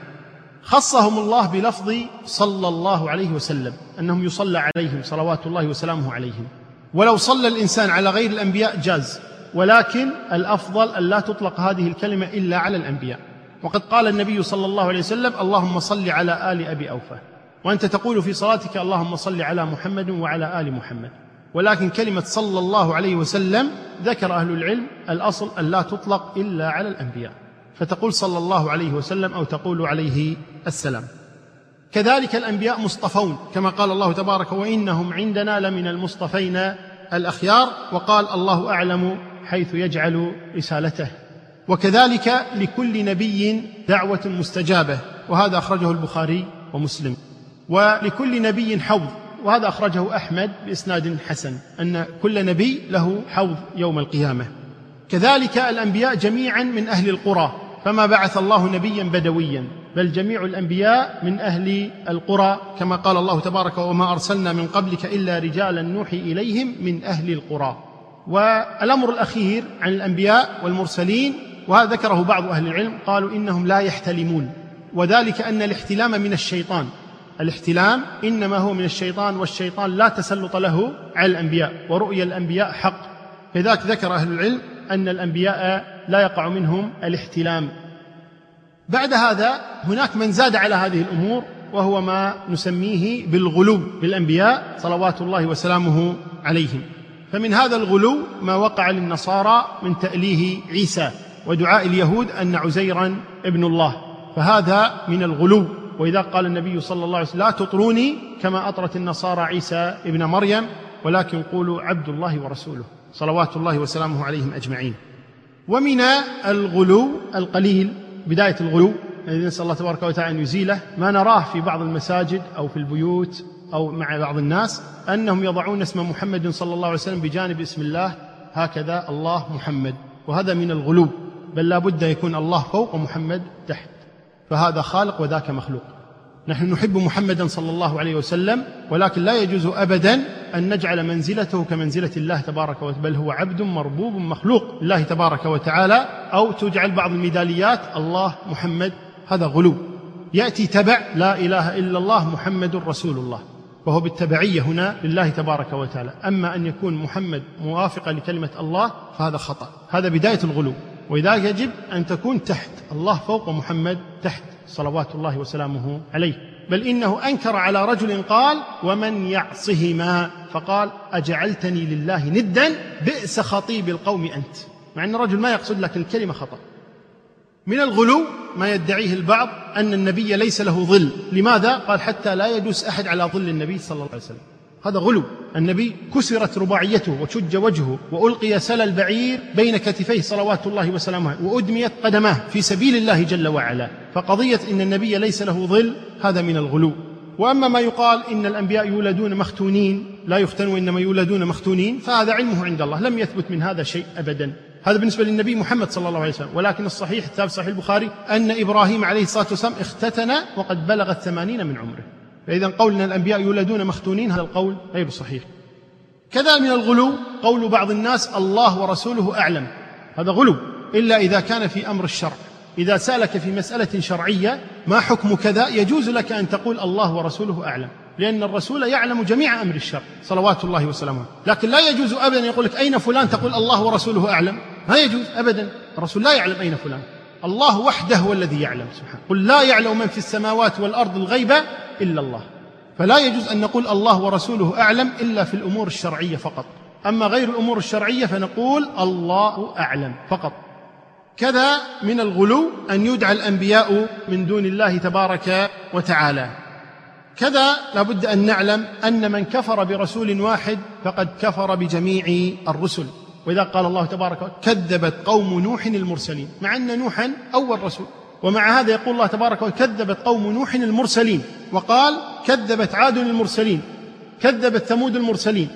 خصهم الله بلفظ صلى الله عليه وسلم أنهم يصلى عليهم صلوات الله وسلامه عليهم. ولو صلى الإنسان على غير الأنبياء جاز. ولكن الأفضل أن لا تطلق هذه الكلمة إلا على الأنبياء. وقد قال النبي صلى الله عليه وسلم اللهم صل على آل أبي أوفى. وأنت تقول في صلاتك اللهم صل على محمد وعلى آل محمد. ولكن كلمة صلى الله عليه وسلم ذكر أهل العلم الأصل أن لا تطلق إلا على الأنبياء. فتقول صلى الله عليه وسلم أو تقول عليه السلام. كذلك الأنبياء مصطفون كما قال الله تبارك وإنهم عندنا لمن المصطفين الأخيار وقال الله أعلم حيث يجعل رسالته. وكذلك لكل نبي دعوة مستجابة وهذا أخرجه البخاري ومسلم. ولكل نبي حوض وهذا أخرجه أحمد بإسناد حسن أن كل نبي له حوض يوم القيامة. كذلك الأنبياء جميعا من أهل القرى فما بعث الله نبيا بدويا. بل جميع الأنبياء من أهل القرى كما قال الله تبارك وما أرسلنا من قبلك إلا رجالا نوحي إليهم من أهل القرى. والأمر الأخير عن الأنبياء والمرسلين وهذا ذكره بعض أهل العلم قالوا إنهم لا يحتلمون وذلك أن الاحتلام من الشيطان. الاحتلام إنما هو من الشيطان والشيطان لا تسلط له على الأنبياء ورؤيا الأنبياء حق. لذلك ذكر أهل العلم أن الأنبياء لا يقع منهم الاحتلام. بعد هذا هناك من زاد على هذه الأمور وهو ما نسميه بالغلو بالأنبياء صلوات الله وسلامه عليهم. فمن هذا الغلو ما وقع للنصارى من تأليه عيسى ودعاء اليهود أن عزيرا ابن الله. فهذا من الغلو. وإذا قال النبي صلى الله عليه وسلم لا تطروني كما أطرت النصارى عيسى ابن مريم ولكن قولوا عبد الله ورسوله. صلوات الله وسلامه عليهم أجمعين. ومن الغلو القليل بداية الغلو الذي نسأل الله تبارك وتعالى أن يزيله. ما نراه في بعض المساجد أو في البيوت أو مع بعض الناس أنهم يضعون اسم محمد صلى الله عليه وسلم بجانب اسم الله هكذا الله محمد. وهذا من الغلو بل لا بد يكون الله فوق ومحمد تحت. فهذا خالق وذاك مخلوق. نحن نحب محمدا صلى الله عليه وسلم ولكن لا يجوز أبدا أن نجعل منزلته كمنزلة الله تبارك وتعالى بل هو عبد مربوب مخلوق لله تبارك وتعالى أو تجعل بعض الميداليات الله محمد هذا غلو. يأتي تبع لا إله إلا الله محمد رسول الله وهو بالتبعية هنا لله تبارك وتعالى. أما أن يكون محمد موافقا لكلمة الله فهذا خطأ. هذا بداية الغلو. ولذلك يجب أن تكون تحت الله فوق محمد تحت. صلوات الله وسلامه عليه. بل إنه أنكر على رجل قال ومن يعصهما؟ فقال أجعلتني لله ندا بئس خطيب القوم أنت. مع أن الرجل ما يقصد لكن الكلمة خطأ. من الغلو ما يدعيه البعض أن النبي ليس له ظل. لماذا؟ قال حتى لا يدوس أحد على ظل النبي صلى الله عليه وسلم. هذا غلو. النبي كسرت رباعيته وشج وجهه وألقي سل البعير بين كتفيه صلوات الله وسلامه وأدميت قدماه في سبيل الله جل وعلا. فقضية إن النبي ليس له ظل هذا من الغلو. وأما ما يقال إن الأنبياء يولدون مختونين لا يختنوا انما يولدون مختونين فهذا علمه عند الله لم يثبت من هذا شيء ابدا. هذا بالنسبة للنبي محمد صلى الله عليه وسلم. ولكن الصحيح الثابت صحيح البخاري أن إبراهيم عليه الصلاة والسلام اختتن وقد بلغ الثمانين من عمره. فإذا قول أن الأنبياء يولدون مختونين هذا القول غير صحيح. كذا من الغلو قول بعض الناس الله ورسوله أعلم. هذا غلو إلا إذا كان في أمر الشرع. إذا سألك في مسألة شرعية ما حكم كذا؟ يجوز لك أن تقول الله ورسوله أعلم لأن الرسول يعلم جميع أمر الشر صلوات الله وسلامه. لكن لا يجوز أبدا يقول لك أين فلان؟ تقول الله ورسوله أعلم. ما يجوز أبدا. الرسول لا يعلم أين فلان. الله وحده هو الذي يعلم سبحانه قل لا يعلم من في السماوات والأرض الغيب إلا الله. فلا يجوز أن نقول الله ورسوله أعلم إلا في الأمور الشرعية فقط. أما غير الأمور الشرعية فنقول الله أعلم فقط. كذا من الغلو أن يدعى الأنبياء من دون الله تبارك وتعالى. كذا لابد أن نعلم أن من كفر برسول واحد فقد كفر بجميع الرسل. وإذا قال الله تبارك وتعالى كذبت قوم نوح المرسلين مع أن نوحا أول رسول ومع هذا يقول الله تبارك وتعالى كذبت قوم نوح المرسلين وقال كذبت عاد المرسلين كذبت ثمود المرسلين.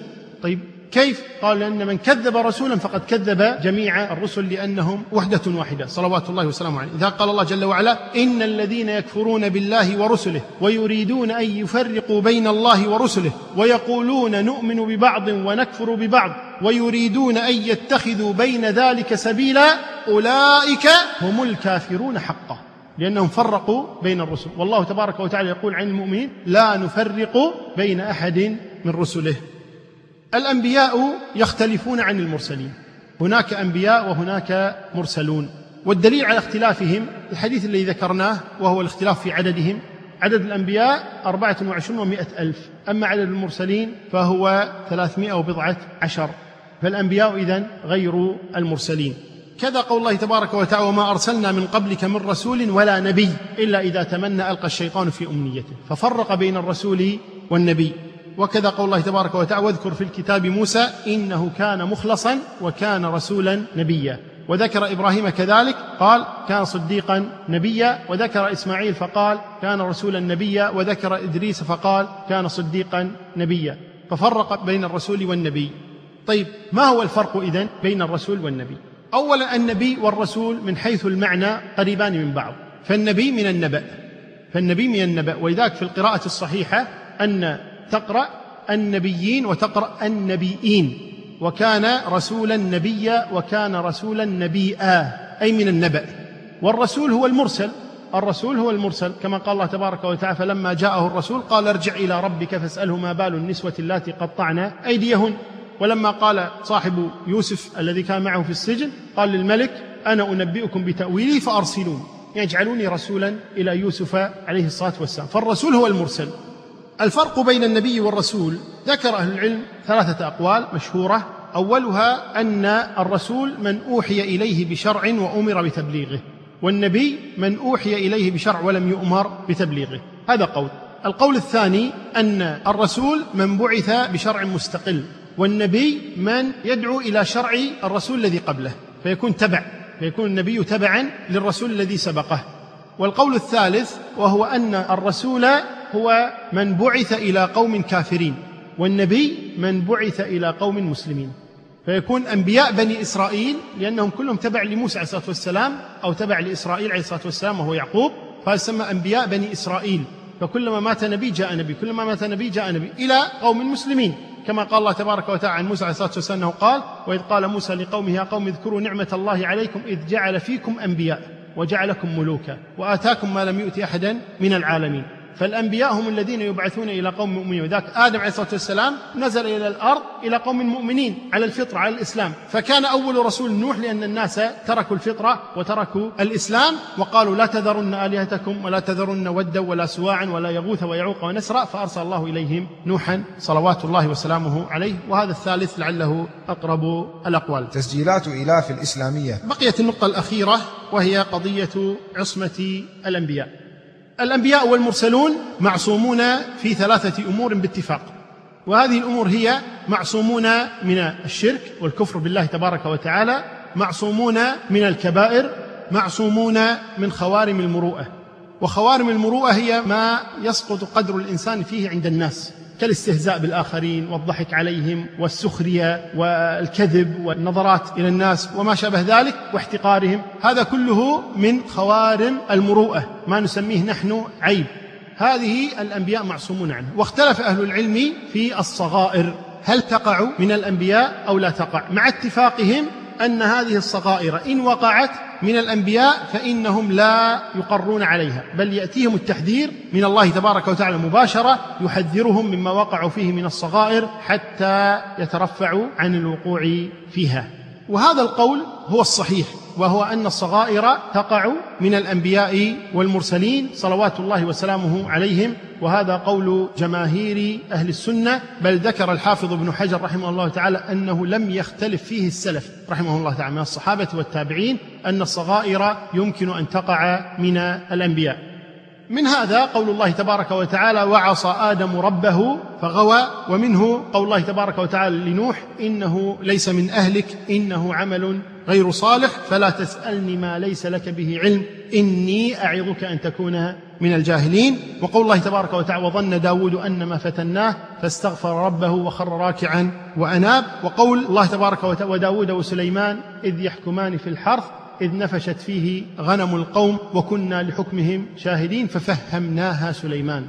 طيب كيف؟ قال لأن من كذب رسولا فقد كذب جميع الرسل لأنهم وحدة واحدة. صلوات الله وسلامه عليه. إذا قال الله جل وعلا إن الذين يكفرون بالله ورسله ويريدون أن يفرقوا بين الله ورسله ويقولون نؤمن ببعض ونكفر ببعض ويريدون أن يتخذوا بين ذلك سبيلا أولئك هم الكافرون حقا لأنهم فرقوا بين الرسل. والله تبارك وتعالى يقول عن المؤمنين لا نفرق بين أحد من رسله. الأنبياء يختلفون عن المرسلين. هناك أنبياء وهناك مرسلون. والدليل على اختلافهم الحديث الذي ذكرناه وهو الاختلاف في عددهم عدد الأنبياء أربعة وعشرون ومائة ألف. أما عدد المرسلين فهو ثلاثمائة وبضعة عشر. فالأنبياء إذن غير المرسلين. كذا قول الله تبارك وتعالى وما أرسلنا من قبلك من رسول ولا نبي إلا إذا تمنى ألقى الشيطان في أمنيته. ففرق بين الرسول والنبي. وكذا قول الله تبارك وتعالى واذكر في الكتاب موسى إنه كان مخلصا وكان رسولا نبيا. وذكر إبراهيم كذلك قال كان صديقا نبيا. وذكر إسماعيل فقال كان رسولا نبيا. وذكر إدريس فقال كان صديقا نبيا. ففرق بين الرسول والنبي. طيب ما هو الفرق إذن بين الرسول والنبي؟ اولا النبي والرسول من حيث المعنى قريبان من بعض. فالنبي من النبأ. فالنبي من النبأ. ولذلك في القراءة الصحيحة أن تقرأ النبيين وتقرأ النبيين وكان رسولا نبيا وكان رسولا نبيئا أي من النبأ. والرسول هو المرسل. الرسول هو المرسل. كما قال الله تبارك وتعالى فلما جاءه الرسول قال ارجع إلى ربك فاسأله ما بال النسوة اللاتي قطعن أيديهن. ولما قال صاحب يوسف الذي كان معه في السجن قال للملك أنا أنبئكم بتأويله فأرسلون. يجعلوني رسولا إلى يوسف عليه الصلاة والسلام. فالرسول هو المرسل. الفرق بين النبي والرسول ذكر أهل العلم ثلاثة أقوال مشهورة. أولها أن الرسول من أوحي إليه بشرع وأمر بتبليغه والنبي من أوحي إليه بشرع ولم يؤمر بتبليغه. هذا قول. القول الثاني أن الرسول من بعث بشرع مستقل والنبي من يدعو إلى شرع الرسول الذي قبله فيكون تبع فيكون النبي تبعا للرسول الذي سبقه. والقول الثالث وهو أن الرسول هو من بعث إلى قوم كافرين والنبي من بعث إلى قوم مسلمين. فيكون أنبياء بني إسرائيل لأنهم كلهم تبع لموسى عليه الصلاة والسلام أو تبع لإسرائيل عليه الصلاة والسلام وهو يعقوب فيسمى أنبياء بني إسرائيل. فكلما مات نبي جاء نبي كلما مات نبي جاء نبي إلى قوم مسلمين. كما قال الله تبارك وتعالى عن موسى عليه الصلاة والسلام أنه قال وإذ قال موسى لقومه يا قوم اذكروا نعمة الله عليكم إذ جعل فيكم أنبياء وجعلكم ملوكا وآتاكم ما لم يؤت أحدا من العالمين. فالأنبياء هم الذين يبعثون إلى قوم مؤمنين. وذاك آدم عليه الصلاة والسلام نزل إلى الأرض إلى قوم مؤمنين على الفطرة على الإسلام. فكان أول رسول نوح لأن الناس تركوا الفطرة وتركوا الإسلام وقالوا لا تذرن آلهتكم ولا تذرن ودا ولا سواعا ولا يغوث ويعوق ونسرا فأرسل الله إليهم نوحا صلوات الله وسلامه عليه. وهذا الثالث لعله أقرب الأقوال. تسجيلات إلاف الإسلامية. بقيت النقطة الأخيرة وهي قضية عصمة الأنبياء. الأنبياء والمرسلون معصومون في ثلاثة أمور باتفاق. وهذه الأمور هي معصومون من الشرك والكفر بالله تبارك وتعالى معصومون من الكبائر معصومون من خوارم المروءة. وخوارم المروءة هي ما يسقط قدر الإنسان فيه عند الناس. كالاستهزاء بالآخرين والضحك عليهم والسخرية والكذب والنظرات إلى الناس وما شابه ذلك واحتقارهم هذا كله من خوارم المروءة ما نسميه نحن عيب. هذه الأنبياء معصومون عنه. واختلف أهل العلم في الصغائر هل تقع من الأنبياء أو لا تقع؟ مع اتفاقهم أن هذه الصغائر إن وقعت من الأنبياء فإنهم لا يقرون عليها بل يأتيهم التحذير من الله تبارك وتعالى مباشرة يحذرهم مما وقعوا فيه من الصغائر حتى يترفعوا عن الوقوع فيها. وهذا القول هو الصحيح. وهو أن الصغائر تقع من الأنبياء والمرسلين صلوات الله وسلامه عليهم وهذا قول جماهير أهل السنة. بل ذكر الحافظ ابن حجر رحمه الله تعالى أنه لم يختلف فيه السلف رحمه الله تعالى من الصحابة والتابعين أن الصغائر يمكن أن تقع من الأنبياء. من هذا قول الله تبارك وتعالى وعصى آدم ربه فغوى ومنه قول الله تبارك وتعالى لنوح إنه ليس من أهلك إنه عمل غير صالح فلا تسألني ما ليس لك به علم إني أعظك أن تكون من الجاهلين. وقول الله تبارك وتعالى وظن داود أن ما فتناه فاستغفر ربه وخر راكعا وأناب. وقول الله تبارك وتعالى وداود وسليمان إذ يحكمان في الحرث إذ نفشت فيه غنم القوم وكنا لحكمهم شاهدين ففهمناها سليمان.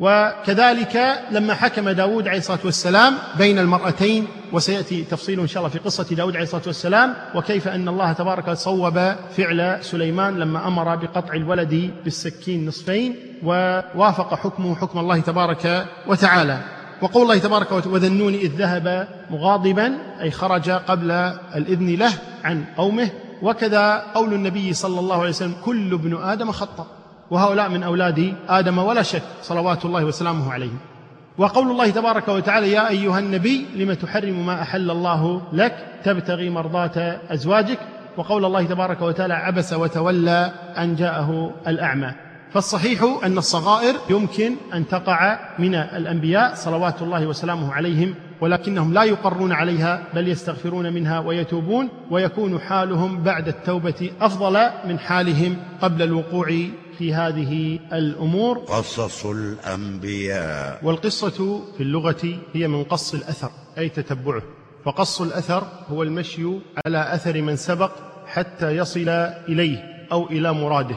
وكذلك لما حكم داود عليه الصلاة والسلام بين المرأتين وسيأتي تفصيل إن شاء الله في قصة داود عليه الصلاة والسلام وكيف أن الله تبارك صوب فعل سليمان لما أمر بقطع الولد بالسكين نصفين ووافق حكمه حكم الله تبارك وتعالى. وقول الله تبارك وتعالى وذنون إذ ذهب مغاضبا أي خرج قبل الإذن له عن قومه وكذا قول النبي صلى الله عليه وسلم كل ابن آدم خطأ وهؤلاء من أولاد آدم ولا شك صلوات الله وسلامه عليه وقول الله تبارك وتعالى يا أيها النبي لم تحرم ما أحل الله لك؟ تبتغي مرضاة أزواجك. وقول الله تبارك وتعالى عبس وتولى أن جاءه الأعمى. فالصحيح أن الصغائر يمكن أن تقع من الأنبياء صلوات الله وسلامه عليهم ولكنهم لا يقرون عليها بل يستغفرون منها ويتوبون ويكون حالهم بعد التوبة أفضل من حالهم قبل الوقوع في هذه الأمور. قصص الأنبياء. والقصة في اللغة هي من قص الأثر أي تتبعه. فقص الأثر هو المشي على أثر من سبق حتى يصل إليه أو إلى مراده.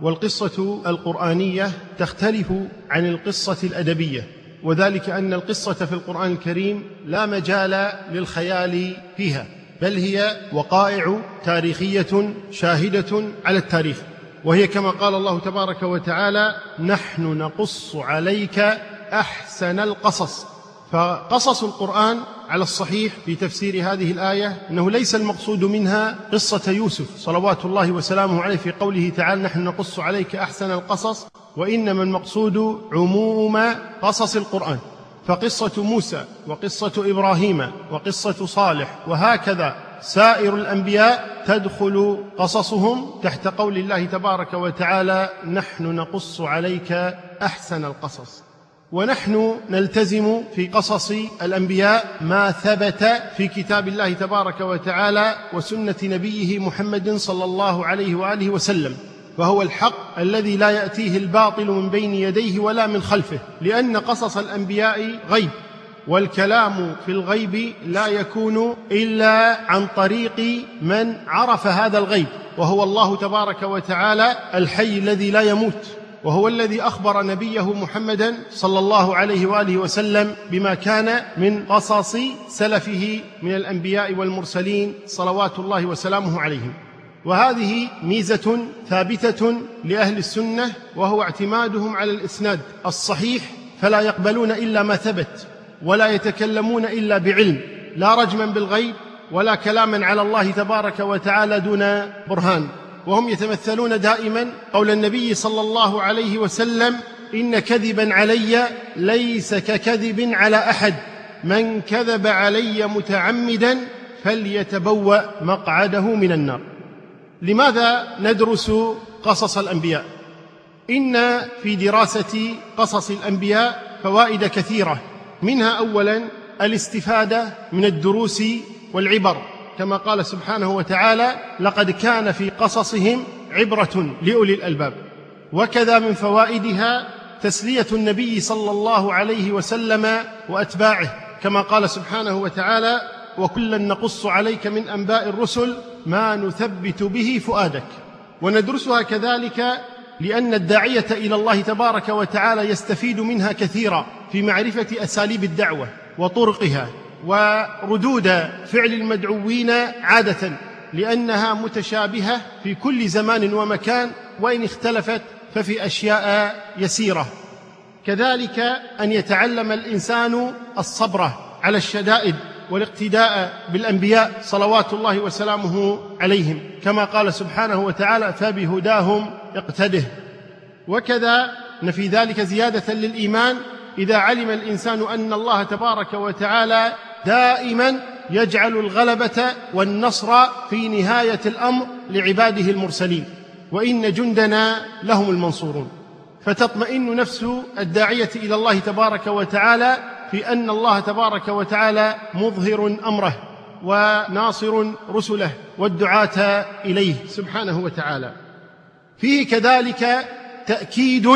والقصة القرآنية تختلف عن القصة الأدبية. وذلك أن القصة في القرآن الكريم لا مجال للخيال فيها بل هي وقائع تاريخية شاهدة على التاريخ. وهي كما قال الله تبارك وتعالى نحن نقص عليك أحسن القصص. فقصص القرآن على الصحيح في تفسير هذه الآية إنه ليس المقصود منها قصة يوسف صلوات الله وسلامه عليه في قوله تعالى نحن نقص عليك أحسن القصص. وإنما المقصود عموم قصص القرآن فقصة موسى وقصة إبراهيم وقصة صالح وهكذا سائر الأنبياء تدخل قصصهم تحت قول الله تبارك وتعالى نحن نقص عليك أحسن القصص ونحن نلتزم في قصص الأنبياء ما ثبت في كتاب الله تبارك وتعالى وسنة نبيه محمد صلى الله عليه وآله وسلم. وهو الحق الذي لا يأتيه الباطل من بين يديه ولا من خلفه لأن قصص الأنبياء غيب والكلام في الغيب لا يكون إلا عن طريق من عرف هذا الغيب وهو الله تبارك وتعالى الحي الذي لا يموت وهو الذي أخبر نبيه محمدا صلى الله عليه وآله وسلم بما كان من قصص سلفه من الأنبياء والمرسلين صلوات الله وسلامه عليهم. وهذه ميزة ثابتة لأهل السنة وهو اعتمادهم على الإسناد الصحيح فلا يقبلون إلا ما ثبت ولا يتكلمون إلا بعلم لا رجما بالغيب ولا كلاما على الله تبارك وتعالى دون برهان. وهم يتمثلون دائما قول النبي صلى الله عليه وسلم إن كذبا علي ليس ككذب على أحد من كذب علي متعمدا فليتبوأ مقعده من النار. لماذا ندرس قصص الأنبياء؟ إن في دراسه قصص الأنبياء فوائد كثيرة منها اولا الاستفادة من الدروس والعبر. كما قال سبحانه وتعالى لقد كان في قصصهم عبرة لأولي الألباب وكذا من فوائدها تسلية النبي صلى الله عليه وسلم وأتباعه. كما قال سبحانه وتعالى وكلا نقص عليك من أنباء الرسل ما نثبت به فؤادك. وندرسها كذلك لأن الداعية إلى الله تبارك وتعالى يستفيد منها كثيرا في معرفة أساليب الدعوة وطرقها وردود فعل المدعوين عادة لأنها متشابهة في كل زمان ومكان وإن اختلفت ففي أشياء يسيرة. كذلك أن يتعلم الإنسان الصبر على الشدائد والاقتداء بالأنبياء صلوات الله وسلامه عليهم. كما قال سبحانه وتعالى فبهداهم اقتده وكذا ان في ذلك زيادة للإيمان إذا علم الإنسان أن الله تبارك وتعالى دائما يجعل الغلبة والنصر في نهاية الأمر لعباده المرسلين وإن جندنا لهم المنصورون. فتطمئن نفس الداعية إلى الله تبارك وتعالى في أن الله تبارك وتعالى مظهر أمره وناصر رسله والدعاة إليه سبحانه وتعالى. فيه كذلك تأكيد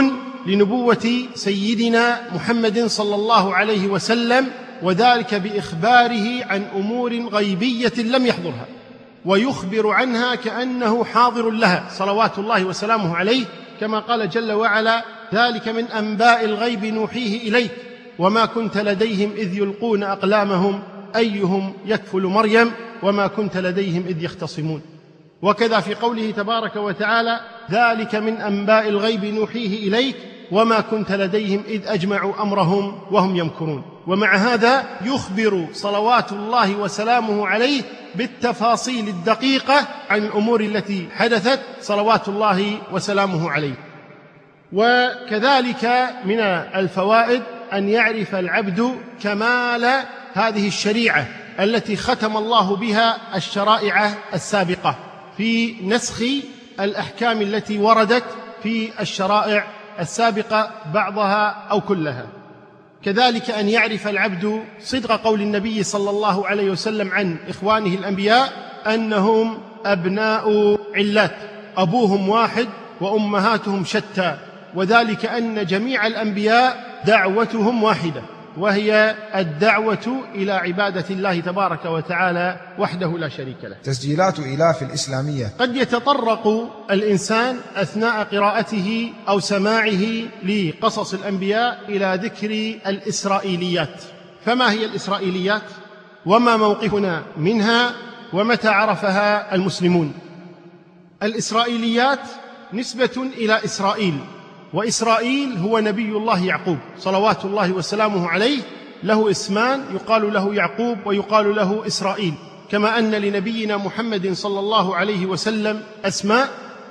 لنبوة سيدنا محمد صلى الله عليه وسلم وذلك بإخباره عن أمور غيبية لم يحضرها ويخبر عنها كأنه حاضر لها صلوات الله وسلامه عليه كما قال جل وعلا ذلك من أنباء الغيب نوحيه إليك. وما كنت لديهم إذ يلقون أقلامهم أيهم يكفل مريم؟ وما كنت لديهم إذ يختصمون. وكذا في قوله تبارك وتعالى ذلك من أنباء الغيب نوحيه إليك وما كنت لديهم إذ أجمعوا أمرهم وهم يمكرون. ومع هذا يخبر صلوات الله وسلامه عليه بالتفاصيل الدقيقة عن الأمور التي حدثت صلوات الله وسلامه عليه. وكذلك من الفوائد أن يعرف العبد كمال هذه الشريعة التي ختم الله بها الشرائع السابقة في نسخ الأحكام التي وردت في الشرائع السابقة بعضها أو كلها. كذلك أن يعرف العبد صدق قول النبي صلى الله عليه وسلم عن إخوانه الأنبياء أنهم أبناء علات أبوهم واحد وأمهاتهم شتى. وذلك أن جميع الأنبياء دعوتهم واحدة وهي الدعوة إلى عبادة الله تبارك وتعالى وحده لا شريك له. تسجيلات إلاف الإسلامية. قد يتطرق الإنسان أثناء قراءته أو سماعه لقصص الأنبياء إلى ذكر الإسرائيليات. فما هي الإسرائيليات؟ وما موقفنا منها؟ ومتى عرفها المسلمون؟ الإسرائيليات نسبة إلى إسرائيل. وإسرائيل هو نبي الله يعقوب صلوات الله وسلامه عليه له اسمان يقال له يعقوب ويقال له إسرائيل كما أن لنبينا محمد صلى الله عليه وسلم أسماء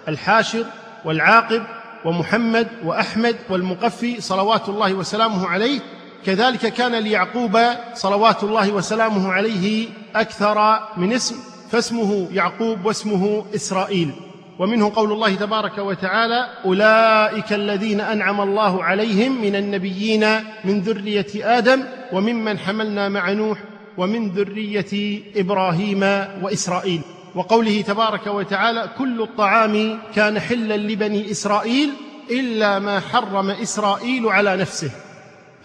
الحاشر والعاقب ومحمد وأحمد والمقفي صلوات الله وسلامه عليه كذلك كان ليعقوب صلوات الله وسلامه عليه أكثر من اسم فاسمه يعقوب واسمه إسرائيل. ومنه قول الله تبارك وتعالى أولئك الذين أنعم الله عليهم من النبيين من ذرية آدم وممن حملنا مع نوح ومن ذرية إبراهيم وإسرائيل. وقوله تبارك وتعالى كل الطعام كان حلا لبني إسرائيل إلا ما حرم إسرائيل على نفسه.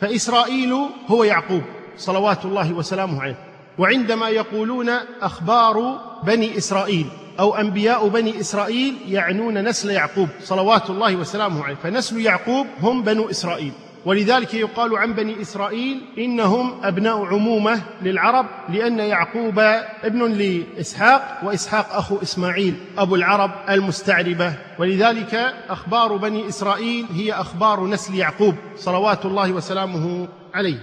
فإسرائيل هو يعقوب صلوات الله وسلامه عليه. وعندما يقولون أخبار بني إسرائيل أو أنبياء بني إسرائيل يعنون نسل يعقوب صلوات الله وسلامه عليه. فنسل يعقوب هم بنو إسرائيل. ولذلك يقال عن بني إسرائيل إنهم أبناء عمومة للعرب لأن يعقوب ابن لإسحاق وإسحاق أخو إسماعيل أبو العرب المستعربة. ولذلك أخبار بني إسرائيل هي أخبار نسل يعقوب صلوات الله وسلامه عليه.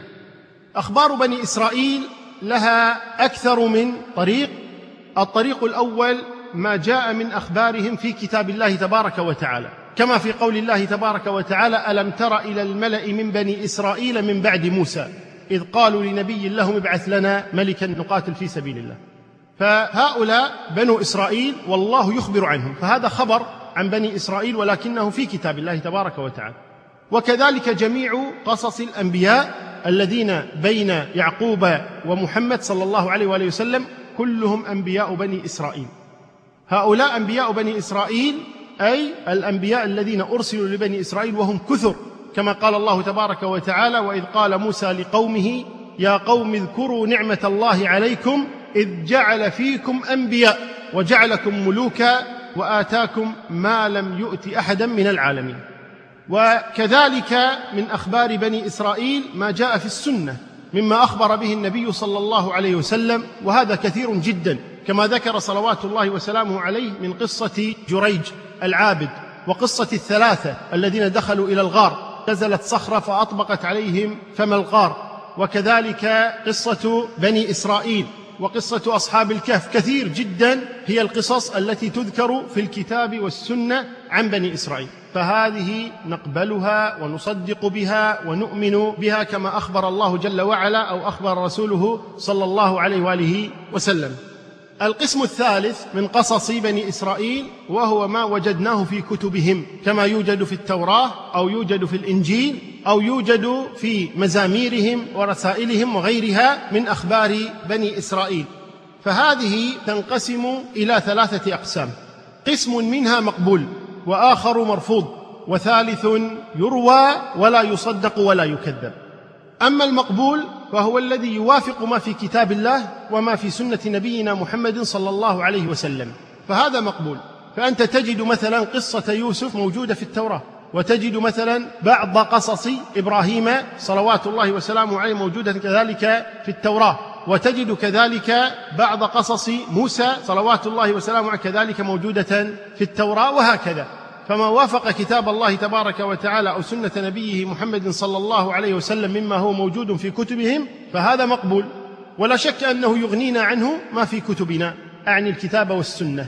أخبار بني إسرائيل لها أكثر من طريق. الطريق الأول ما جاء من أخبارهم في كتاب الله تبارك وتعالى. كما في قول الله تبارك وتعالى ألم تر إلى الملأ من بني إسرائيل من بعد موسى؟ إذ قالوا لنبي لهم ابعث لنا ملكا نقاتل في سبيل الله. فهؤلاء بنو إسرائيل والله يخبر عنهم. فهذا خبر عن بني إسرائيل ولكنه في كتاب الله تبارك وتعالى. وكذلك جميع قصص الأنبياء الذين بين يعقوب ومحمد صلى الله عليه وآله وسلم كلهم أنبياء بني إسرائيل. هؤلاء أنبياء بني إسرائيل أي الأنبياء الذين أرسلوا لبني إسرائيل وهم كثر كما قال الله تبارك وتعالى وإذ قال موسى لقومه يا قوم اذكروا نعمة الله عليكم إذ جعل فيكم أنبياء وجعلكم ملوكا وآتاكم ما لم يؤت أحدا من العالمين. وكذلك من أخبار بني إسرائيل ما جاء في السنة مما أخبر به النبي صلى الله عليه وسلم وهذا كثير جدا. كما ذكر صلوات الله وسلامه عليه من قصة جريج العابد وقصة الثلاثة الذين دخلوا إلى الغار. نزلت صخرة فأطبقت عليهم فم الغار. وكذلك قصة بني إسرائيل وقصة أصحاب الكهف. كثير جدا هي القصص التي تذكر في الكتاب والسنة عن بني إسرائيل. فهذه نقبلها ونصدق بها ونؤمن بها كما أخبر الله جل وعلا أو أخبر رسوله صلى الله عليه وآله وسلم. القسم الثالث من قصص بني إسرائيل وهو ما وجدناه في كتبهم كما يوجد في التوراة أو يوجد في الإنجيل أو يوجد في مزاميرهم ورسائلهم وغيرها من أخبار بني إسرائيل. فهذه تنقسم إلى ثلاثة أقسام. قسم منها مقبول وآخر مرفوض وثالث يروى ولا يصدق ولا يكذب. أما المقبول فهو الذي يوافق ما في كتاب الله وما في سنة نبينا محمد صلى الله عليه وسلم. فهذا مقبول. فأنت تجد مثلا قصة يوسف موجودة في التوراة وتجد مثلا بعض قصص إبراهيم صلوات الله وسلامه عليه موجودة كذلك في التوراة وتجد كذلك بعض قصص موسى صلوات الله وسلامه عليه كذلك موجودة في التوراة وهكذا. فما وافق كتاب الله تبارك وتعالى أو سنة نبيه محمد صلى الله عليه وسلم مما هو موجود في كتبهم فهذا مقبول. ولا شك أنه يغنينا عنه ما في كتبنا أعني الكتاب والسنة.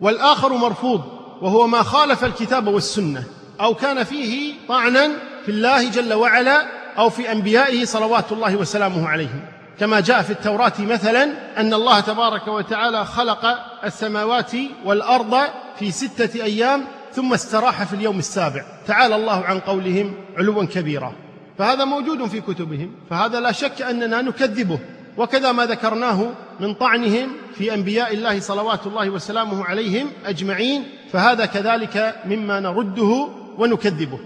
والآخر مرفوض وهو ما خالف الكتاب والسنة. أو كان فيه طعنا في الله جل وعلا أو في أنبيائه صلوات الله وسلامه عليهم. كما جاء في التوراة مثلا أن الله تبارك وتعالى خلق السماوات والأرض في ستة أيام ثم استراح في اليوم السابع. تعالى الله عن قولهم علوا كبيرا. فهذا موجود في كتبهم. فهذا لا شك أننا نكذبه. وكذا ما ذكرناه من طعنهم في أنبياء الله صلوات الله وسلامه عليهم أجمعين. فهذا كذلك مما نرده ونكذبه.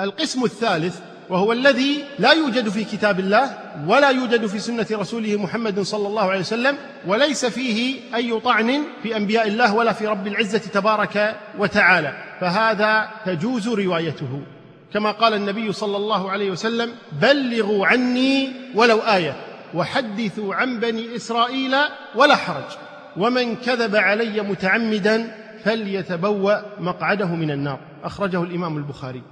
القسم الثالث وهو الذي لا يوجد في كتاب الله ولا يوجد في سنة رسوله محمد صلى الله عليه وسلم وليس فيه أي طعن في أنبياء الله ولا في رب العزة تبارك وتعالى. فهذا تجوز روايته. كما قال النبي صلى الله عليه وسلم بلغوا عني ولو آية وحدثوا عن بني إسرائيل ولا حرج ومن كذب علي متعمدا فليتبوأ مقعده من النار. أخرجه الإمام البخاري.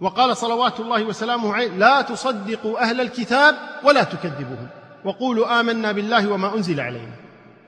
وقال صلوات الله وسلامه عليه لا تصدقوا أهل الكتاب ولا تكذبوهم وقولوا آمنا بالله وما أنزل علينا.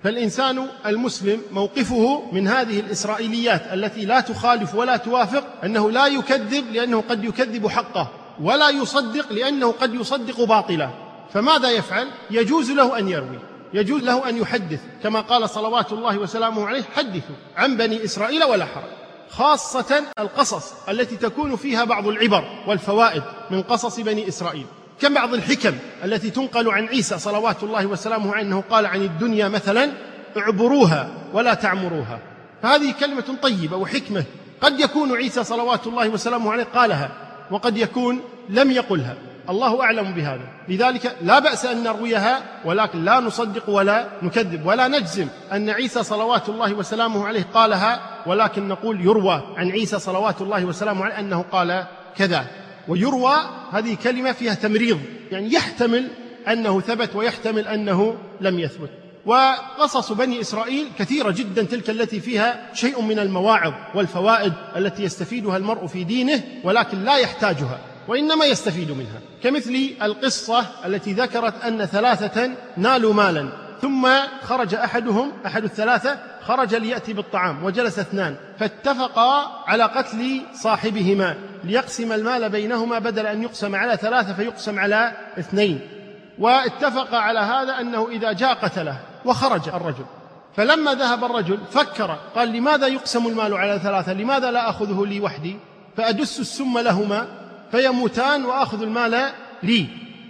فالإنسان المسلم موقفه من هذه الإسرائيليات التي لا تخالف ولا توافق أنه لا يكذب لأنه قد يكذب حقه ولا يصدق لأنه قد يصدق باطلا. فماذا يفعل؟ يجوز له أن يروي يجوز له أن يحدث كما قال صلوات الله وسلامه عليه حدثوا عن بني إسرائيل ولا حرج. خاصة القصص التي تكون فيها بعض العبر والفوائد من قصص بني إسرائيل. كبعض الحكم التي تنقل عن عيسى صلوات الله وسلامه عليه أنه قال عن الدنيا مثلا اعبروها ولا تعمروها. فهذه كلمة طيبة وحكمة. قد يكون عيسى صلوات الله وسلامه عليه قالها وقد يكون لم يقلها. الله أعلم بهذا. لذلك لا بأس أن نرويها ولكن لا نصدق ولا نكذب ولا نجزم أن عيسى صلوات الله وسلامه عليه قالها ولكن نقول يروى عن عيسى صلوات الله وسلامه عليه أنه قال كذا. ويروى هذه كلمة فيها تمريض يعني يحتمل أنه ثبت ويحتمل أنه لم يثبت. وقصص بني إسرائيل كثيرة جدا تلك التي فيها شيء من المواعظ والفوائد التي يستفيدها المرء في دينه ولكن لا يحتاجها وإنما يستفيد منها. كمثل القصة التي ذكرت أن ثلاثة نالوا مالا ثم خرج أحدهم أحد الثلاثة خرج ليأتي بالطعام وجلس اثنان فاتفقا على قتل صاحبهما ليقسم المال بينهما بدل أن يقسم على ثلاثة فيقسم على اثنين. واتفق على هذا أنه إذا جاء قتله وخرج الرجل. فلما ذهب الرجل فكر قال لماذا يقسم المال على ثلاثة؟ لماذا لا أخذه لي وحدي؟ فأدس السم لهما فيموتان وآخذ المال لي.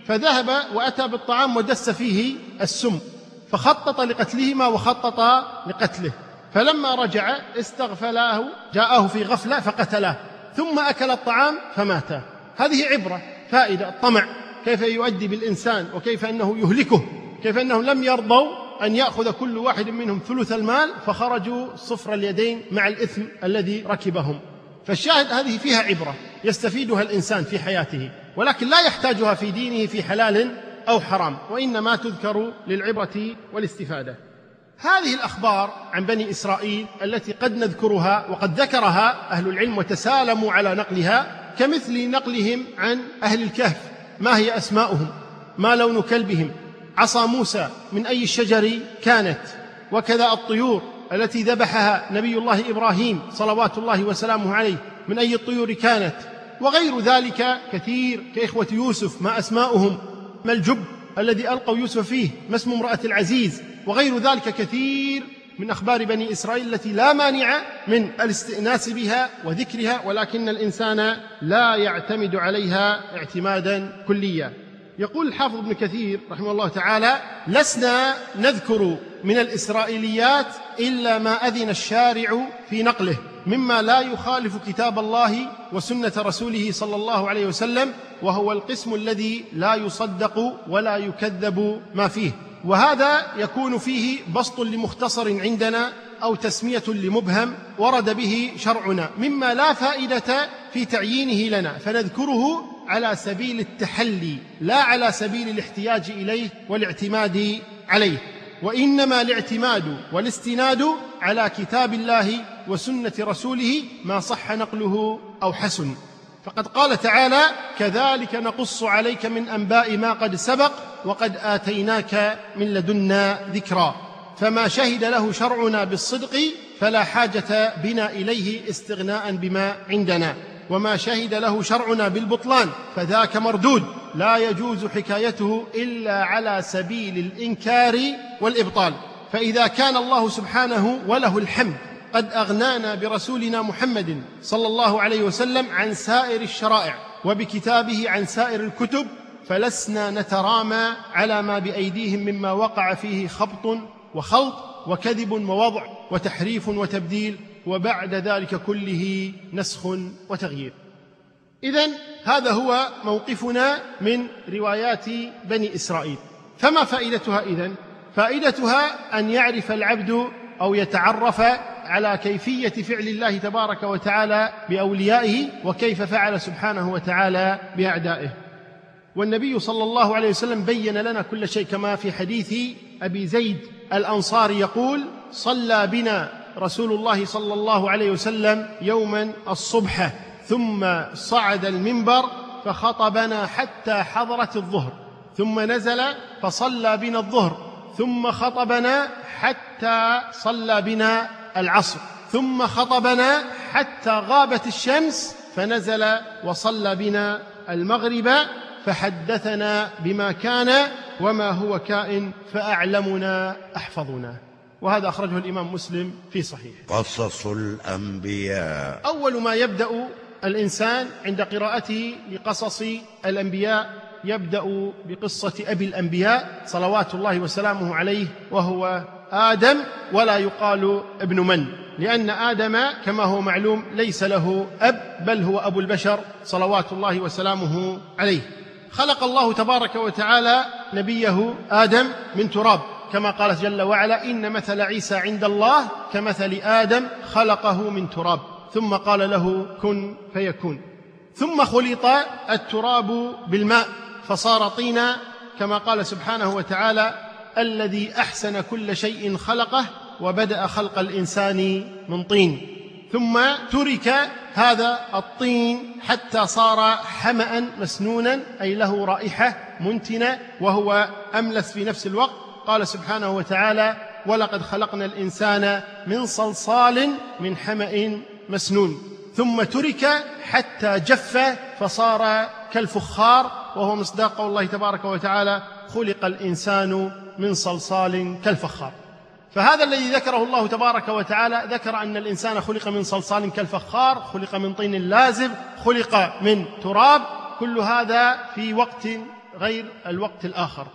فذهب وأتى بالطعام ودس فيه السم. فخطط لقتلهما وخطط لقتله. فلما رجع استغفلاه جاءه في غفلة فقتلاه ثم أكل الطعام فمات. هذه عبرة فائدة الطمع كيف يؤدي بالإنسان وكيف أنه يهلكه. كيف أنهم لم يرضوا أن يأخذ كل واحد منهم ثلث المال فخرجوا صفر اليدين مع الإثم الذي ركبهم. فالشاهد هذه فيها عبرة يستفيدها الإنسان في حياته ولكن لا يحتاجها في دينه في حلال أو حرام وإنما تذكر للعبرة والاستفادة. هذه الأخبار عن بني إسرائيل التي قد نذكرها وقد ذكرها أهل العلم وتسالموا على نقلها كمثل نقلهم عن أهل الكهف. ما هي أسماؤهم؟ ما لون كلبهم؟ عصا موسى من أي الشجر كانت؟ وكذا الطيور التي ذبحها نبي الله إبراهيم صلوات الله وسلامه عليه من أي الطيور كانت؟ وغير ذلك كثير كإخوة يوسف ما أسماؤهم؟ ما الجب الذي ألقوا يوسف فيه؟ ما اسم امرأة العزيز؟ وغير ذلك كثير من أخبار بني إسرائيل التي لا مانع من الاستئناس بها وذكرها ولكن الإنسان لا يعتمد عليها اعتمادا كليا. يقول الحافظ ابن كثير رحمه الله تعالى لسنا نذكر من الإسرائيليات إلا ما أذن الشارع في نقله مما لا يخالف كتاب الله وسنة رسوله صلى الله عليه وسلم وهو القسم الذي لا يصدق ولا يكذب ما فيه. وهذا يكون فيه بسط لمختصر عندنا أو تسمية لمبهم ورد به شرعنا مما لا فائدة في تعيينه لنا. فنذكره على سبيل التحلي لا على سبيل الاحتياج إليه والاعتماد عليه. وإنما الاعتماد والاستناد على كتاب الله وسنة رسوله ما صح نقله أو حسن. فقد قال تعالى كذلك نقص عليك من أنباء ما قد سبق وقد آتيناك من لدنا ذكرا. فما شهد له شرعنا بالصدق فلا حاجة بنا إليه استغناء بما عندنا. وما شهد له شرعنا بالبطلان فذاك مردود. لا يجوز حكايته إلا على سبيل الإنكار والإبطال. فإذا كان الله سبحانه وله الحمد قد أغنانا برسولنا محمد صلى الله عليه وسلم عن سائر الشرائع وبكتابه عن سائر الكتب فلسنا نترامى على ما بأيديهم مما وقع فيه خبط وخلط وكذب ووضع وتحريف وتبديل وبعد ذلك كله نسخ وتغيير. اذا هذا هو موقفنا من روايات بني إسرائيل. فما فائدتها إذن؟ فائدتها أن يعرف العبد أو يتعرف على كيفية فعل الله تبارك وتعالى بأوليائه وكيف فعل سبحانه وتعالى بأعدائه. والنبي صلى الله عليه وسلم بين لنا كل شيء كما في حديث أبي زيد الانصاري يقول صلى بنا رسول الله صلى الله عليه وسلم يوما الصبح ثم صعد المنبر فخطبنا حتى حضرت الظهر ثم نزل فصلى بنا الظهر ثم خطبنا حتى صلى بنا العصر. ثم خطبنا حتى غابت الشمس فنزل وصلى بنا المغرب فحدثنا بما كان وما هو كائن فأعلمنا أحفظنا. وهذا أخرجه الإمام مسلم في صحيح قصص الأنبياء. أول ما يبدأ الإنسان عند قراءته لقصص الأنبياء يبدأ بقصة أبي الأنبياء صلوات الله وسلامه عليه وهو آدم ولا يقال ابن من لأن آدم كما هو معلوم ليس له أب بل هو أبو البشر صلوات الله وسلامه عليه. خلق الله تبارك وتعالى نبيه آدم من تراب. كما قال جل وعلا إن مثل عيسى عند الله كمثل آدم خلقه من تراب. ثم قال له كن فيكون. ثم خلط التراب بالماء فصار طينا كما قال سبحانه وتعالى الذي أحسن كل شيء خلقه وبدأ خلق الإنسان من طين. ثم ترك هذا الطين حتى صار حما مسنونا أي له رائحة منتنة وهو أملس في نفس الوقت. قال سبحانه وتعالى ولقد خلقنا الإنسان من صلصال من حمأ مسنون. ثم ترك حتى جف فصار كالفخار وهو مصداق الله تبارك وتعالى خلق الإنسان من صلصال كالفخار. فهذا الذي ذكره الله تبارك وتعالى ذكر أن الإنسان خلق من صلصال كالفخار خلق من طين لازب خلق من تراب. كل هذا في وقت غير الوقت الآخر.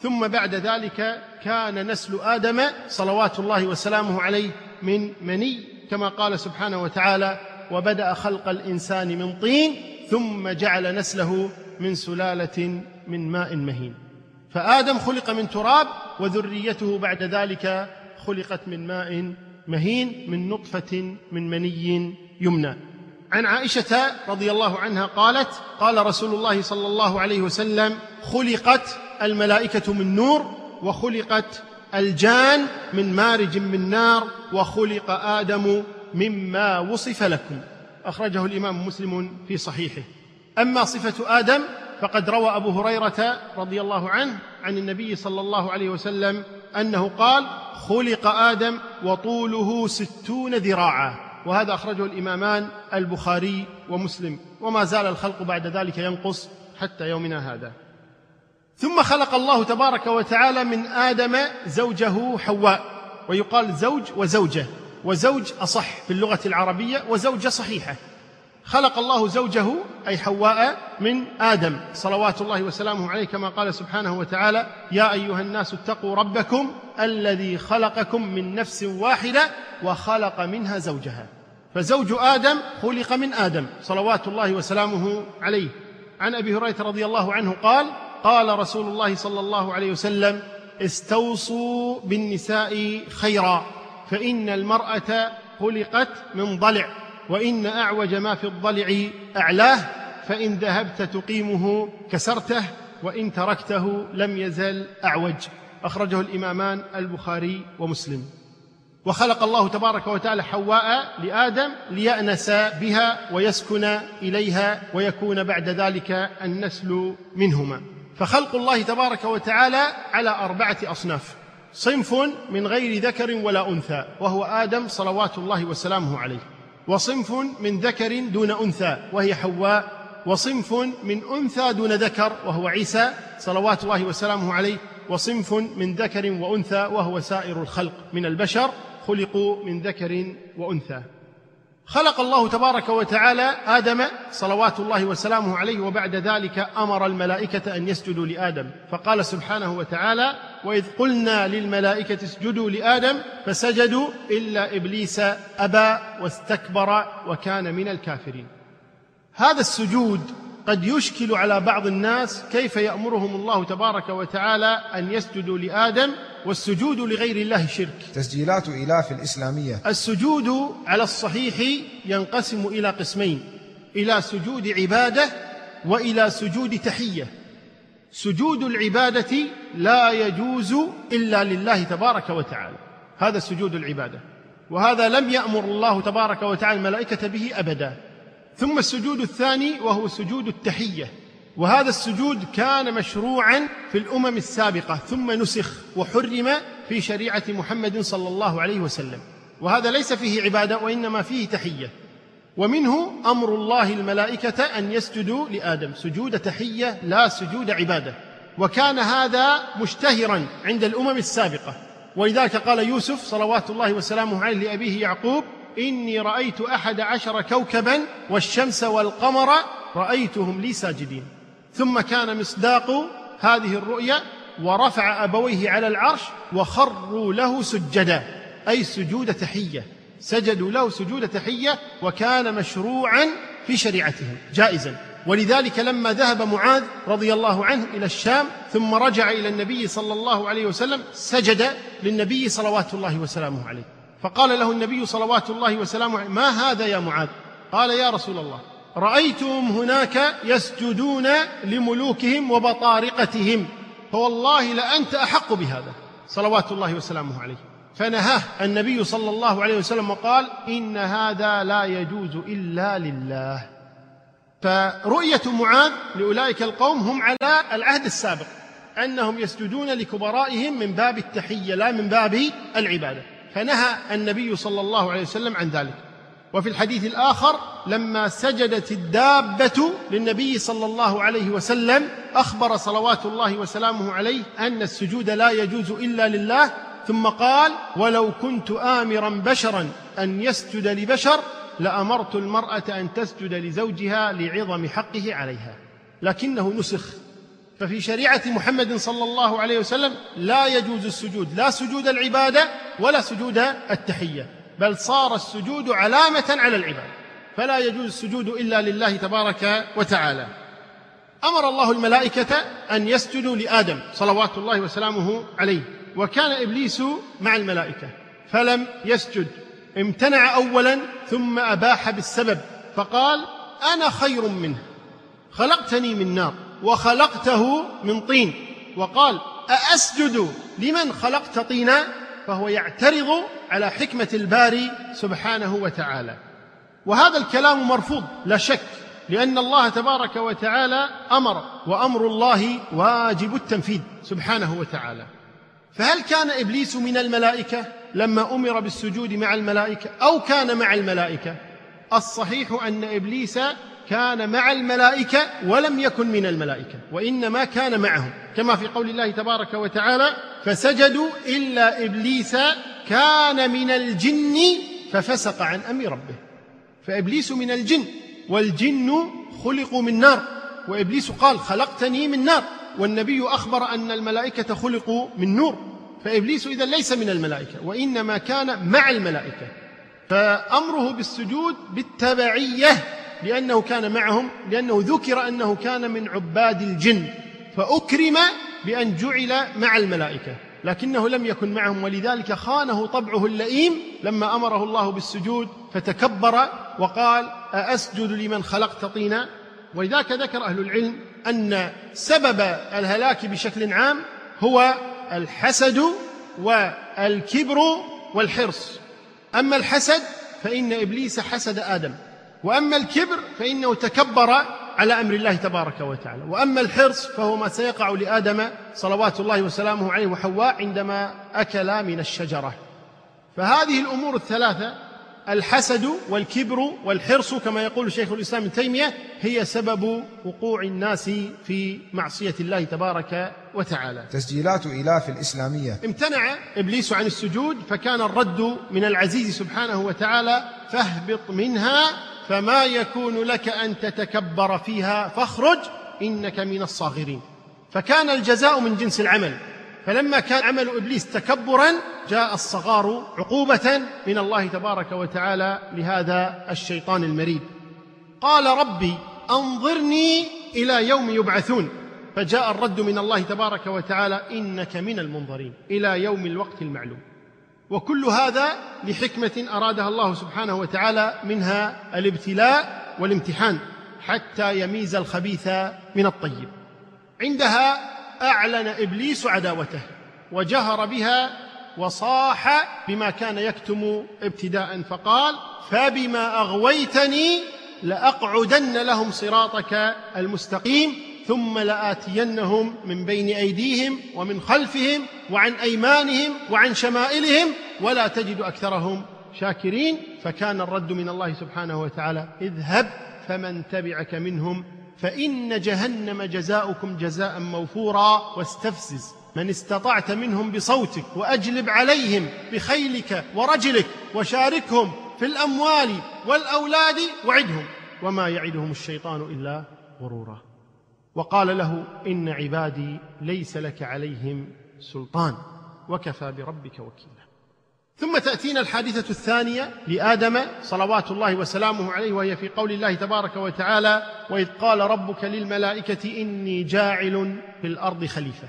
ثم بعد ذلك كان نسل آدم صلوات الله وسلامه عليه من مني كما قال سبحانه وتعالى وبدأ خلق الإنسان من طين ثم جعل نسله من سلالة من ماء مهين. فآدم خلق من تراب وذريته بعد ذلك خلقت من ماء مهين من نطفة من مني يمنى. عن عائشة رضي الله عنها قالت قال رسول الله صلى الله عليه وسلم خلقت الملائكة من نور وخلقت الجان من مارج من نار وخلق آدم مما وصف لكم. أخرجه الإمام مسلم في صحيحه. أما صفة آدم فقد روى أبو هريرة رضي الله عنه عن النبي صلى الله عليه وسلم أنه قال خلق آدم وطوله ستون ذراعا. وهذا أخرجه الإمامان البخاري ومسلم. وما زال الخلق بعد ذلك ينقص حتى يومنا هذا. ثم خلق الله تبارك وتعالى من آدم زوجه حواء. ويقال زوج وزوجة. وزوج أصح في اللغة العربية وزوجة صحيحة. خلق الله زوجه أي حواء من آدم. صلوات الله وسلامه عليه كما قال سبحانه وتعالى يا أيها الناس اتقوا ربكم الذي خلقكم من نفس واحدة وخلق منها زوجها. فزوج آدم خلق من آدم صلوات الله وسلامه عليه. عن أبي هريرة رضي الله عنه قال قال رسول الله صلى الله عليه وسلم استوصوا بالنساء خيرا فإن المرأة خلقت من ضلع. وإن أعوج ما في الضلع أعلاه فإن ذهبت تقيمه كسرته وإن تركته لم يزل أعوج. أخرجه الإمامان البخاري ومسلم. وخلق الله تبارك وتعالى حواء لآدم ليأنس بها ويسكن إليها ويكون بعد ذلك النسل منهما. فخلق الله تبارك وتعالى على أربعة أصناف. صنف من غير ذكر ولا أنثى وهو آدم صلوات الله وسلامه عليه. وصنف من ذكر دون أنثى وهي حواء. وصنف من أنثى دون ذكر وهو عيسى صلوات الله وسلامه عليه. وصنف من ذكر وأنثى وهو سائر الخلق من البشر خلقوا من ذكر وأنثى. خلق الله تبارك وتعالى آدم صلوات الله وسلامه عليه وبعد ذلك أمر الملائكة أن يسجدوا لآدم. فقال سبحانه وتعالى وإذ قلنا للملائكة اسجدوا لآدم فسجدوا إلا إبليس أبى واستكبر وكان من الكافرين. هذا السجود قد يشكل على بعض الناس كيف يأمرهم الله تبارك وتعالى أن يسجدوا لآدم والسجود لغير الله شرك. تسجيلات إلاف الإسلامية. السجود على الصحيح ينقسم إلى قسمين إلى سجود عبادة وإلى سجود تحية. سجود العبادة لا يجوز إلا لله تبارك وتعالى. هذا سجود العبادة. وهذا لم يأمر الله تبارك وتعالى الملائكة به أبدا. ثم السجود الثاني وهو سجود التحية. وهذا السجود كان مشروعا في الأمم السابقة ثم نسخ وحرم في شريعة محمد صلى الله عليه وسلم. وهذا ليس فيه عبادة وإنما فيه تحية. ومنه أمر الله الملائكة أن يسجدوا لآدم. سجود تحية لا سجود عبادة. وكان هذا مشتهرا عند الأمم السابقة. ولذلك قال يوسف صلوات الله وسلامه عليه لأبيه يعقوب إني رأيت أحد عشر كوكبا والشمس والقمر رأيتهم لي ساجدين. ثم كان مصداق هذه الرؤيا ورفع أبويه على العرش وخروا له سجدا أي سجود تحية سجدوا له سجود تحية وكان مشروعا في شريعتهم جائزا. ولذلك لما ذهب معاذ رضي الله عنه إلى الشام ثم رجع إلى النبي صلى الله عليه وسلم سجد للنبي صلوات الله وسلامه عليه. فقال له النبي صلوات الله وسلامه عليه ما هذا يا معاذ؟ قال يا رسول الله. رأيتهم هناك يسجدون لملوكهم وبطارقتهم. فوالله لأنت أحق بهذا. صلوات الله وسلامه عليه. فنهاه النبي صلى الله عليه وسلم وقال إن هذا لا يجوز إلا لله. فرؤية معاذ لأولئك القوم هم على العهد السابق أنهم يسجدون لكبرائهم من باب التحية لا من باب العبادة. فنهى النبي صلى الله عليه وسلم عن ذلك. وفي الحديث الآخر لما سجدت الدابة للنبي صلى الله عليه وسلم أخبر صلوات الله وسلامه عليه أن السجود لا يجوز إلا لله ثم قال ولو كنت امرا بشرا أن يسجد لبشر لأمرت المرأة أن تسجد لزوجها لعظم حقه عليها. لكنه نسخ. ففي شريعة محمد صلى الله عليه وسلم لا يجوز السجود لا سجود العبادة ولا سجود التحية. بل صار السجود علامة على العباده فلا يجوز السجود إلا لله تبارك وتعالى. أمر الله الملائكة أن يسجدوا لآدم صلوات الله وسلامه عليه وكان إبليس مع الملائكة فلم يسجد. امتنع اولا ثم أباح بالسبب فقال أنا خير منه خلقتني من نار وخلقته من طين. وقال أأسجد لمن خلقت طينا؟ فهو يعترض على حكمة الباري سبحانه وتعالى. وهذا الكلام مرفوض لا شك لأن الله تبارك وتعالى أمر وأمر الله واجب التنفيذ سبحانه وتعالى. فهل كان إبليس من الملائكة لما أمر بالسجود مع الملائكة؟ أو كان مع الملائكة؟ الصحيح أن إبليس كان مع الملائكة ولم يكن من الملائكة وإنما كان معهم. كما في قول الله تبارك وتعالى فسجدوا إلا إبليس كان من الجن ففسق عن أمر ربه. فإبليس من الجن والجن خلقوا من نار. وإبليس قال خلقتني من نار. والنبي أخبر أن الملائكة خلقوا من نور. فإبليس إذا ليس من الملائكة وإنما كان مع الملائكة. فأمره بالسجود بالتبعية. لأنه كان معهم لأنه ذكر أنه كان من عباد الجن فأكرم بأن جعل مع الملائكة لكنه لم يكن معهم ولذلك خانه طبعه اللئيم لما أمره الله بالسجود فتكبر وقال أأسجد لمن خلقت طينا؟ ولذلك ذكر أهل العلم أن سبب الهلاك بشكل عام هو الحسد والكبر والحرص. أما الحسد فإن إبليس حسد آدم. وأما الكبر فإنه تكبر على أمر الله تبارك وتعالى. وأما الحرص فهو ما سيقع لآدم صلوات الله وسلامه عليه وحواء عندما اكلا من الشجرة. فهذه الأمور الثلاثة الحسد والكبر والحرص كما يقول شيخ الإسلام ابن تيمية هي سبب وقوع الناس في معصية الله تبارك وتعالى. تسجيلات إلاف الإسلامية. امتنع إبليس عن السجود فكان الرد من العزيز سبحانه وتعالى فاهبط منها فما يكون لك أن تتكبر فيها فاخرج إنك من الصاغرين. فكان الجزاء من جنس العمل. فلما كان عمل إبليس تكبرا جاء الصغار عقوبة من الله تبارك وتعالى لهذا الشيطان المريد قال ربي أنظرني إلى يوم يبعثون. فجاء الرد من الله تبارك وتعالى إنك من المنظرين. إلى يوم الوقت المعلوم. وكل هذا لحكمة أرادها الله سبحانه وتعالى منها الابتلاء والامتحان حتى يميز الخبيث من الطيب. عندها أعلن إبليس عداوته وجهر بها وصاح بما كان يكتم ابتداء فقال فبما أغويتني لأقعدن لهم صراطك المستقيم. ثم لآتينهم من بين أيديهم ومن خلفهم وعن أيمانهم وعن شمائلهم ولا تجد أكثرهم شاكرين فكان الرد من الله سبحانه وتعالى اذهب فمن تبعك منهم فإن جهنم جزاؤكم جزاء موفورا واستفزز. من استطعت منهم بصوتك وأجلب عليهم بخيلك ورجلك وشاركهم في الأموال والأولاد وعدهم. وما يعدهم الشيطان إلا غرورا. وقال له إن عبادي ليس لك عليهم سلطان وكفى بربك وكيلا. ثم تأتينا الحادثة الثانية لآدم صلوات الله وسلامه عليه وهي في قول الله تبارك وتعالى وإذ قال ربك للملائكة إني جاعل في الأرض خليفة.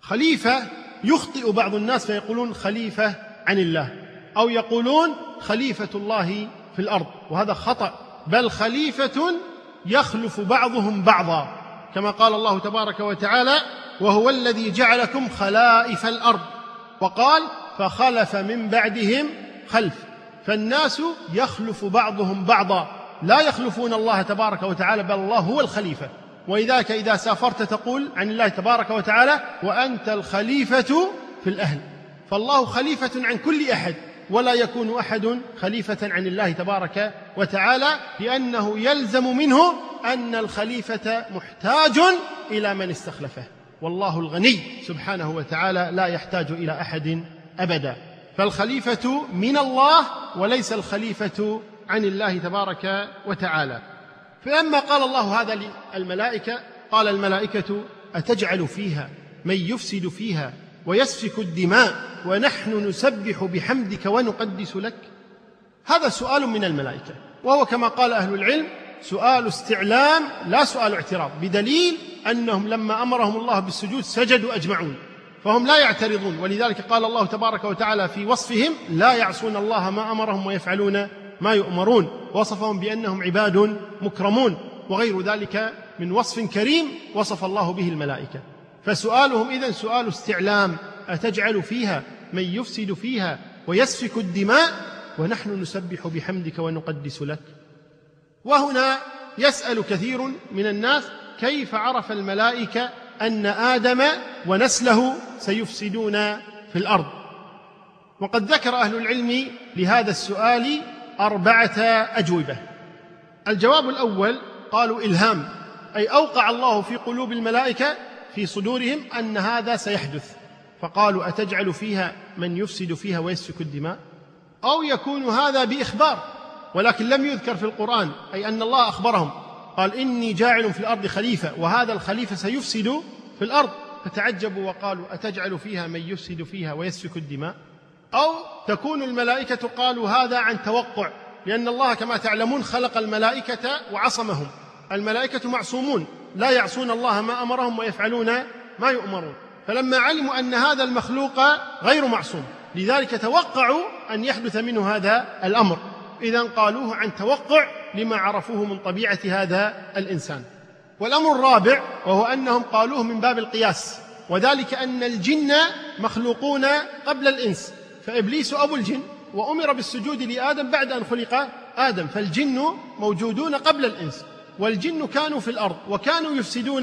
خليفة يخطئ بعض الناس فيقولون خليفة عن الله أو يقولون خليفة الله في الأرض وهذا خطأ بل خليفة يخلف بعضهم بعضا. كما قال الله تبارك وتعالى وهو الذي جعلكم خلائف الأرض وقال فخلف من بعدهم خلف فالناس يخلف بعضهم بعضا. لا يخلفون الله تبارك وتعالى بل الله هو الخليفة. ولذلك إذا سافرت تقول عن الله تبارك وتعالى وأنت الخليفة في الأهل فالله خليفة عن كل أحد. ولا يكون أحد خليفة عن الله تبارك وتعالى لأنه يلزم منه أن الخليفة محتاج إلى من استخلفه. والله الغني سبحانه وتعالى لا يحتاج إلى أحد أبدا. فالخليفة من الله وليس الخليفة عن الله تبارك وتعالى. فلما قال الله هذا للملائكة قال الملائكة أتجعل فيها من يفسد فيها؟ ويسفك الدماء ونحن نسبح بحمدك ونقدس لك. هذا سؤال من الملائكة وهو كما قال أهل العلم سؤال استعلام لا سؤال اعتراض بدليل أنهم لما أمرهم الله بالسجود سجدوا أجمعون فهم لا يعترضون. ولذلك قال الله تبارك وتعالى في وصفهم لا يعصون الله ما أمرهم ويفعلون ما يؤمرون وصفهم بأنهم عباد مكرمون وغير ذلك من وصف كريم وصف الله به الملائكة. فسؤالهم إذن سؤال استعلام أتجعل فيها من يفسد فيها ويسفك الدماء؟ ونحن نسبح بحمدك ونقدس لك. وهنا يسأل كثير من الناس كيف عرف الملائكة أن آدم ونسله سيفسدون في الأرض؟ وقد ذكر أهل العلم لهذا السؤال أربعة أجوبة. الجواب الأول قالوا إلهام أي أوقع الله في قلوب الملائكة في صدورهم أن هذا سيحدث. فقالوا أتجعل فيها من يفسد فيها ويسفك الدماء؟ أو يكون هذا بإخبار ولكن لم يذكر في القرآن أي أن الله أخبرهم. قال إني جاعل في الأرض خليفة وهذا الخليفة سيفسد في الأرض. فتعجبوا وقالوا أتجعل فيها من يفسد فيها ويسفك الدماء؟ أو تكون الملائكة قالوا هذا عن توقع لأن الله كما تعلمون خلق الملائكة وعصمهم. الملائكة معصومون. لا يعصون الله ما أمرهم ويفعلون ما يؤمرون. فلما علموا أن هذا المخلوق غير معصوم لذلك توقعوا أن يحدث منه هذا الأمر. إذا قالوه عن توقع لما عرفوه من طبيعة هذا الإنسان. والأمر الرابع وهو أنهم قالوه من باب القياس وذلك أن الجن مخلوقون قبل الإنس. فإبليس أبو الجن وأمر بالسجود لآدم بعد أن خلق آدم فالجن موجودون قبل الإنس. والجن كانوا في الأرض وكانوا يفسدون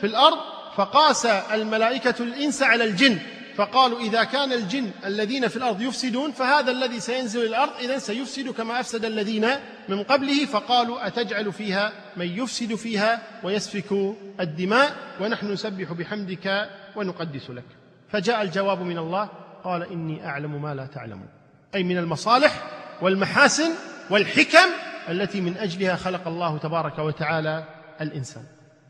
في الأرض فقاس الملائكة الإنس على الجن فقالوا إذا كان الجن الذين في الأرض يفسدون فهذا الذي سينزل الأرض إذا سيفسد كما أفسد الذين من قبله فقالوا أتجعل فيها من يفسد فيها ويسفك الدماء ونحن نسبح بحمدك ونقدس لك. فجاء الجواب من الله قال إني أعلم ما لا تعلمون. أي من المصالح والمحاسن والحكم التي من أجلها خلق الله تبارك وتعالى الإنسان.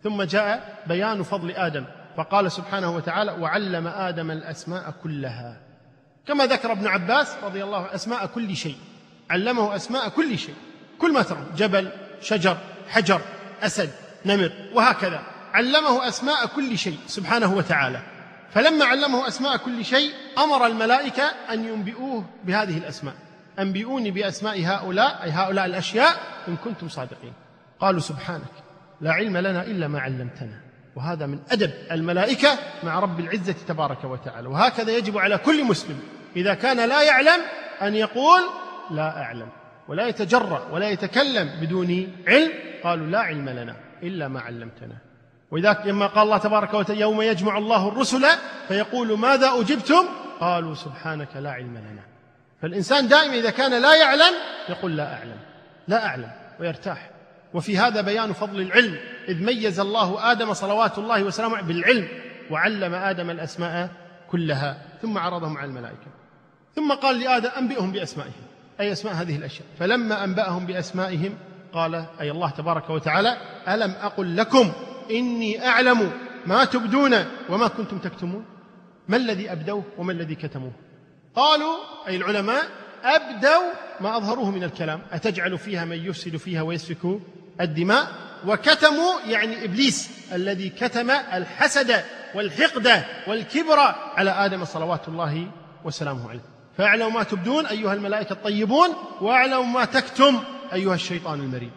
ثم جاء بيان فضل آدم فقال سبحانه وتعالى وعلم آدم الأسماء كلها. كما ذكر ابن عباس رضي الله عنه أسماء كل شيء علمه أسماء كل شيء كل ما ترى جبل شجر حجر أسد نمر وهكذا. علمه أسماء كل شيء سبحانه وتعالى. فلما علمه أسماء كل شيء أمر الملائكة أن ينبئوه بهذه الأسماء. أنبئوني بأسماء هؤلاء أي هؤلاء الأشياء إن كنتم صادقين. قالوا سبحانك لا علم لنا إلا ما علمتنا. وهذا من أدب الملائكة مع رب العزة تبارك وتعالى. وهكذا يجب على كل مسلم إذا كان لا يعلم أن يقول لا أعلم ولا يتجرأ ولا يتكلم بدون علم قالوا لا علم لنا إلا ما علمتنا. وإذا لما قال الله تبارك وتعالى يوم يجمع الله الرسل فيقول ماذا أجبتم؟ قالوا سبحانك لا علم لنا. فالإنسان دائما إذا كان لا يعلم يقول لا أعلم لا أعلم ويرتاح. وفي هذا بيان فضل العلم إذ ميز الله آدم صلوات الله وسلامه بالعلم وعلم آدم الأسماء كلها ثم عرضهم على الملائكة. ثم قال لآدم أنبئهم بأسمائهم أي أسماء هذه الأشياء؟ فلما أنبأهم بأسمائهم قال أي الله تبارك وتعالى ألم أقل لكم إني أعلم ما تبدون وما كنتم تكتمون؟ ما الذي أبدوه وما الذي كتموه؟ قالوا أي العلماء أبدوا ما أظهروه من الكلام. أتجعل فيها من يفسد فيها ويسفك الدماء؟ وكتموا يعني إبليس الذي كتم الحسد والحقد والكبر على آدم صلوات الله وسلامه عليه. فاعلموا ما تبدون أيها الملائكة الطيبون واعلموا ما تكتم أيها الشيطان المريد.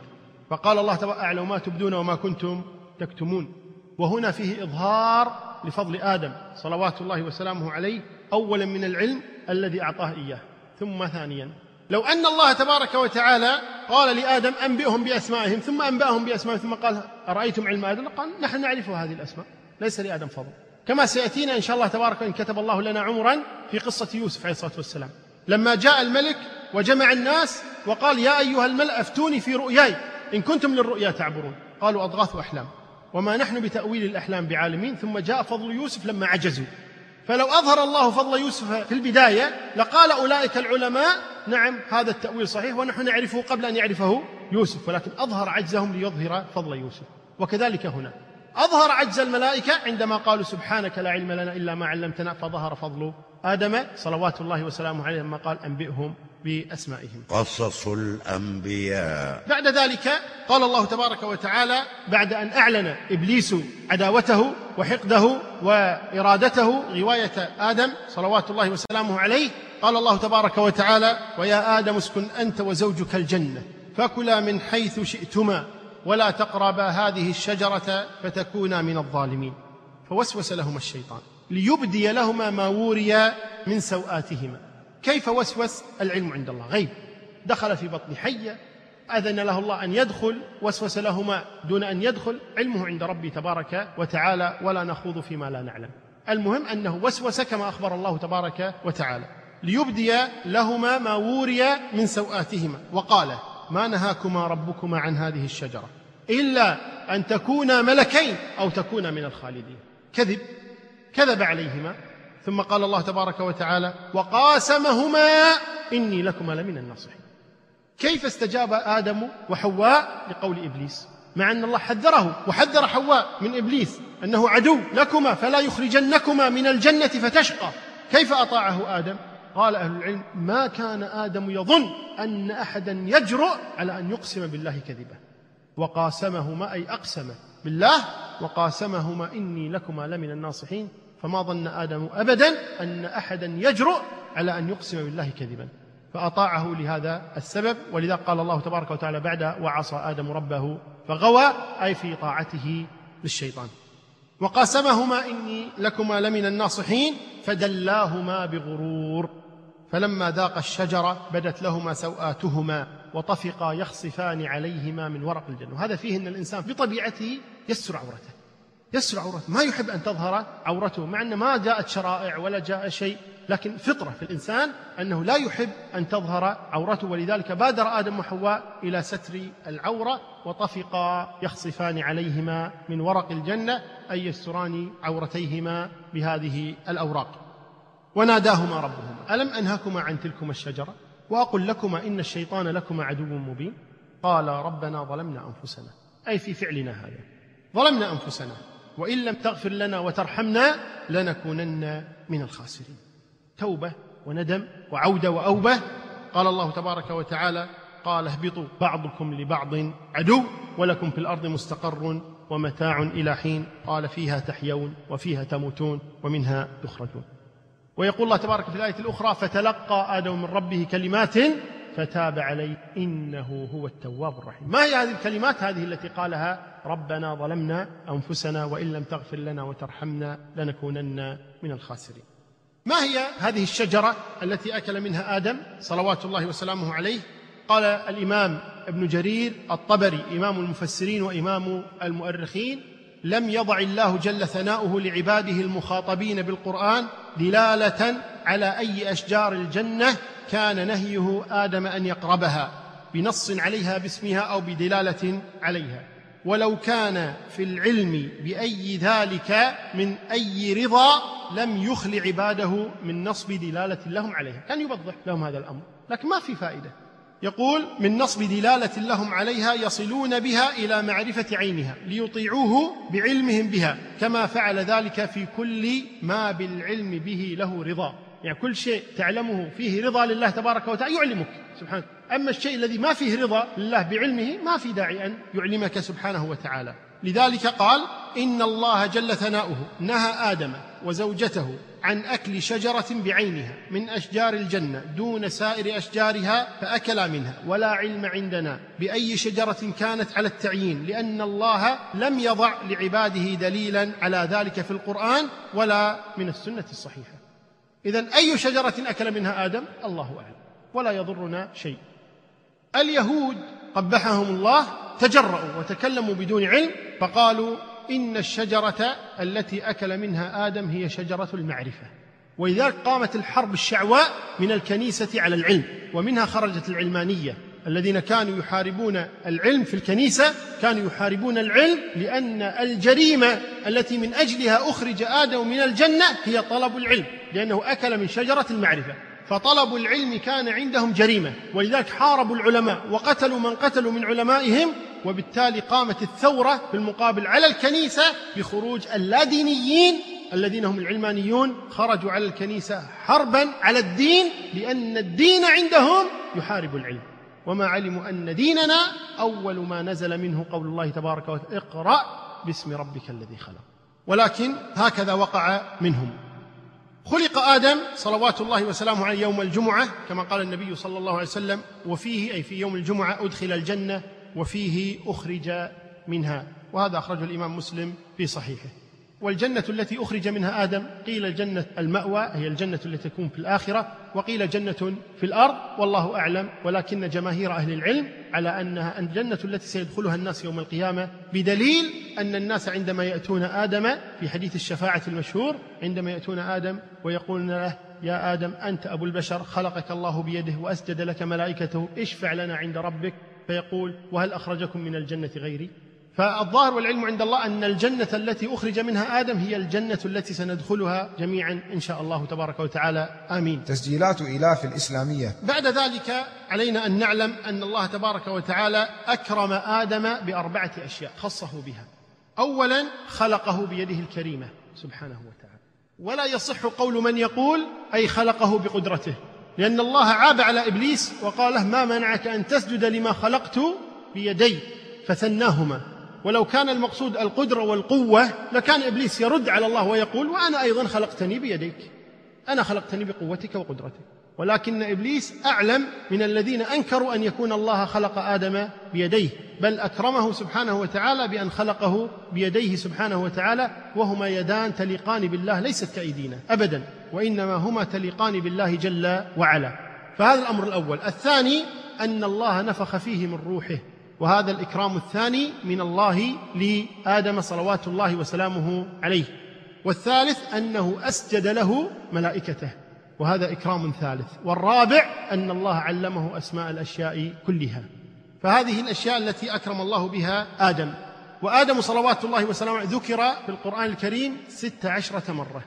فقال الله تعالى أعلم ما تبدون وما كنتم تكتمون. وهنا فيه إظهار لفضل آدم صلوات الله وسلامه عليه أولا من العلم الذي أعطاه إياه. ثم ثانيا لو أن الله تبارك وتعالى قال لآدم أنبئهم بأسمائهم ثم أنبأهم بأسمائهم ثم قال أرأيتم علم آدم؟ قال نحن نعرف هذه الأسماء ليس لآدم فضل. كما سيأتينا إن شاء الله تبارك إن كتب الله لنا عمرا في قصة يوسف عليه الصلاة والسلام. لما جاء الملك وجمع الناس وقال يا أيها الملأ أفتوني في رؤياي إن كنتم للرؤيا تعبرون. قالوا أضغاث أحلام. وما نحن بتأويل الأحلام بعالمين ثم جاء فضل يوسف لما عجزوا. فلو أظهر الله فضل يوسف في البداية لقال أولئك العلماء نعم هذا التأويل صحيح ونحن نعرفه قبل أن يعرفه يوسف ولكن أظهر عجزهم ليظهر فضل يوسف وكذلك هنا. أظهر عجز الملائكة عندما قالوا سبحانك لا علم لنا إلا ما علمتنا فظهر فضل آدم صلوات الله وسلامه عليه لما قال أنبئهم بأسمائهم. قصص الأنبياء. بعد ذلك قال الله تبارك وتعالى بعد أن أعلن إبليس عداوته وحقده وإرادته غواية آدم صلوات الله وسلامه عليه قال الله تبارك وتعالى ويا آدم اسكن أنت وزوجك الجنة فكلا من حيث شئتما ولا تقربا هذه الشجرة فتكونا من الظالمين. فوسوس لهما الشيطان ليبدي لهما ما وري من سوآتهما. كيف وسوس العلم عند الله؟ غيب. دخل في بطن حية أذن له الله أن يدخل وسوس لهما دون أن يدخل. علمه عند ربي تبارك وتعالى ولا نخوض فيما لا نعلم. المهم أنه وسوس كما أخبر الله تبارك وتعالى. ليبدي لهما ما وري من سوآتهما. وقال ما نهاكما ربكما عن هذه الشجرة إلا أن تكونا ملكين أو تكونا من الخالدين. كذب. كذب عليهما. ثم قال الله تبارك وتعالى وقاسمهما إني لكما لمن الناصحين. كيف استجاب آدم وحواء لقول إبليس؟ مع أن الله حذره وحذر حواء من إبليس أنه عدو لكما فلا يخرجنكما من الجنة فتشقى. كيف أطاعه آدم؟ قال أهل العلم ما كان آدم يظن أن أحدا يجرؤ على أن يقسم بالله كذبا وقاسمهما أي أقسم بالله وقاسمهما إني لكما لمن الناصحين. فما ظن آدم أبدا أن أحدا يجرؤ على أن يقسم بالله كذبا. فأطاعه لهذا السبب ولذا قال الله تبارك وتعالى بعد وعصى آدم ربه فغوى أي في طاعته للشيطان. وقاسمهما إني لكما لمن الناصحين فدلاهما بغرور. فلما ذاق الشجرة بدت لهما سوآتهما وطفقا يخصفان عليهما من ورق الجنة. وهذا فيه أن الإنسان بطبيعته يستر عورته يستر عورته. ما يحب أن تظهر عورته مع أن ما جاءت شرائع ولا جاء شيء لكن فطرة في الإنسان أنه لا يحب أن تظهر عورته. ولذلك بادر آدم وحواء إلى ستر العورة وطفقا يخصفان عليهما من ورق الجنة أي يستران عورتيهما بهذه الأوراق. وناداهما ربهما. ألم أنهكما عن تلكما الشجرة؟ وأقل لكما إن الشيطان لكما عدو مبين. قال ربنا ظلمنا أنفسنا. أي في فعلنا هذا. ظلمنا أنفسنا. وإن لم تغفر لنا وترحمنا لنكونن من الخاسرين. توبة وندم وعودة وأوبة. قال الله تبارك وتعالى قال اهبطوا بعضكم لبعض عدو ولكم في الأرض مستقر ومتاع إلى حين. قال فيها تحيون وفيها تموتون ومنها تخرجون. ويقول الله تبارك في الآية الأخرى فتلقى آدم من ربه كلمات فتاب عليه. إنه هو التواب الرحيم. ما هي هذه الكلمات هذه التي قالها؟ ربنا ظلمنا أنفسنا وإن لم تغفر لنا وترحمنا لنكونن من الخاسرين. ما هي هذه الشجرة التي أكل منها آدم صلوات الله وسلامه عليه؟ قال الإمام ابن جرير الطبري إمام المفسرين وإمام المؤرخين لم يضع الله جل ثناؤه لعباده المخاطبين بالقرآن دلالة على أي أشجار الجنة كان نهيه آدم أن يقربها بنص عليها باسمها أو بدلالة عليها. ولو كان في العلم بأي ذلك من أي رضا لم يخل عباده من نصب دلالة لهم عليها. كان يوضح لهم هذا الأمر لكن ما في فائدة. يقول من نصب دلالة لهم عليها يصلون بها إلى معرفة عينها ليطيعوه بعلمهم بها كما فعل ذلك في كل ما بالعلم به له رضا. يعني كل شيء تعلمه فيه رضا لله تبارك وتعالى يعلمك. سبحانه أما الشيء الذي ما فيه رضا لله بعلمه ما في داعي أن يعلمك سبحانه وتعالى. لذلك قال إن الله جل ثناؤه نهى آدم وزوجته عن أكل شجرة بعينها من أشجار الجنة دون سائر أشجارها فأكلا منها ولا علم عندنا بأي شجرة كانت على التعيين لأن الله لم يضع لعباده دليلا على ذلك في القرآن ولا من السنة الصحيحة. إذا أي شجرة أكل منها آدم؟ الله أعلم. ولا يضرنا شيء. اليهود قبحهم الله تجرأوا وتكلموا بدون علم فقالوا إن الشجرة التي أكل منها آدم هي شجرة المعرفة. ولذلك قامت الحرب الشعواء من الكنيسة على العلم ومنها خرجت العلمانية. الذين كانوا يحاربون العلم في الكنيسة كانوا يحاربون العلم لأن الجريمة التي من أجلها أخرج آدم من الجنة هي طلب العلم. لأنه أكل من شجرة المعرفة فطلب العلم كان عندهم جريمة ولذلك حاربوا العلماء وقتلوا من قتلوا من علمائهم وبالتالي قامت الثورة في المقابل على الكنيسة بخروج اللادينيين الذين هم العلمانيون خرجوا على الكنيسة حربا على الدين لأن الدين عندهم يحارب العلم. وما علموا أن ديننا أول ما نزل منه قول الله تبارك وتعالى اقرأ باسم ربك الذي خلق. ولكن هكذا وقع منهم. خلق آدم صلوات الله وسلامه عليه يوم الجمعة كما قال النبي صلى الله عليه وسلم وفيه أي في يوم الجمعة أدخل الجنة وفيه أخرج منها. وهذا أخرجه الإمام مسلم في صحيحه. والجنة التي أخرج منها آدم قيل الجنة المأوى هي الجنة التي تكون في الآخرة وقيل جنة في الأرض والله أعلم ولكن جماهير أهل العلم على أنها الجنة التي سيدخلها الناس يوم القيامة بدليل أن الناس عندما يأتون آدم في حديث الشفاعة المشهور عندما يأتون آدم ويقولون له يا آدم أنت أبو البشر خلقك الله بيده وأسجد لك ملائكته اشفع لنا عند ربك. فيقول وهل أخرجكم من الجنة غيري؟ فالظاهر والعلم عند الله أن الجنة التي أخرج منها آدم هي الجنة التي سندخلها جميعا إن شاء الله تبارك وتعالى. آمين. تسجيلات إلاف الإسلامية. بعد ذلك علينا أن نعلم أن الله تبارك وتعالى أكرم آدم بأربعة أشياء خصه بها. أولا خلقه بيده الكريمة سبحانه وتعالى. ولا يصح قول من يقول أي خلقه بقدرته لأن الله عاب على إبليس وقال ما منعك أن تسجد لما خلقت بيدي فثناهما. ولو كان المقصود القدرة والقوة لكان إبليس يرد على الله ويقول وأنا أيضا خلقتني بيديك أنا خلقتني بقوتك وقدرتك. ولكن إبليس أعلم من الذين أنكروا أن يكون الله خلق آدم بيديه بل أكرمه سبحانه وتعالى بأن خلقه بيديه سبحانه وتعالى وهما يدان تليقان بالله ليست كأيدينا أبدا وإنما هما تليقان بالله جل وعلا. فهذا الأمر الأول. الثاني أن الله نفخ فيه من روحه وهذا الإكرام الثاني من الله لآدم صلوات الله وسلامه عليه. والثالث أنه أسجد له ملائكته. وهذا إكرام ثالث. والرابع أن الله علمه أسماء الأشياء كلها. فهذه الأشياء التي أكرم الله بها آدم. وآدم صلوات الله وسلامه ذكر في القرآن الكريم ست عشرة مرة.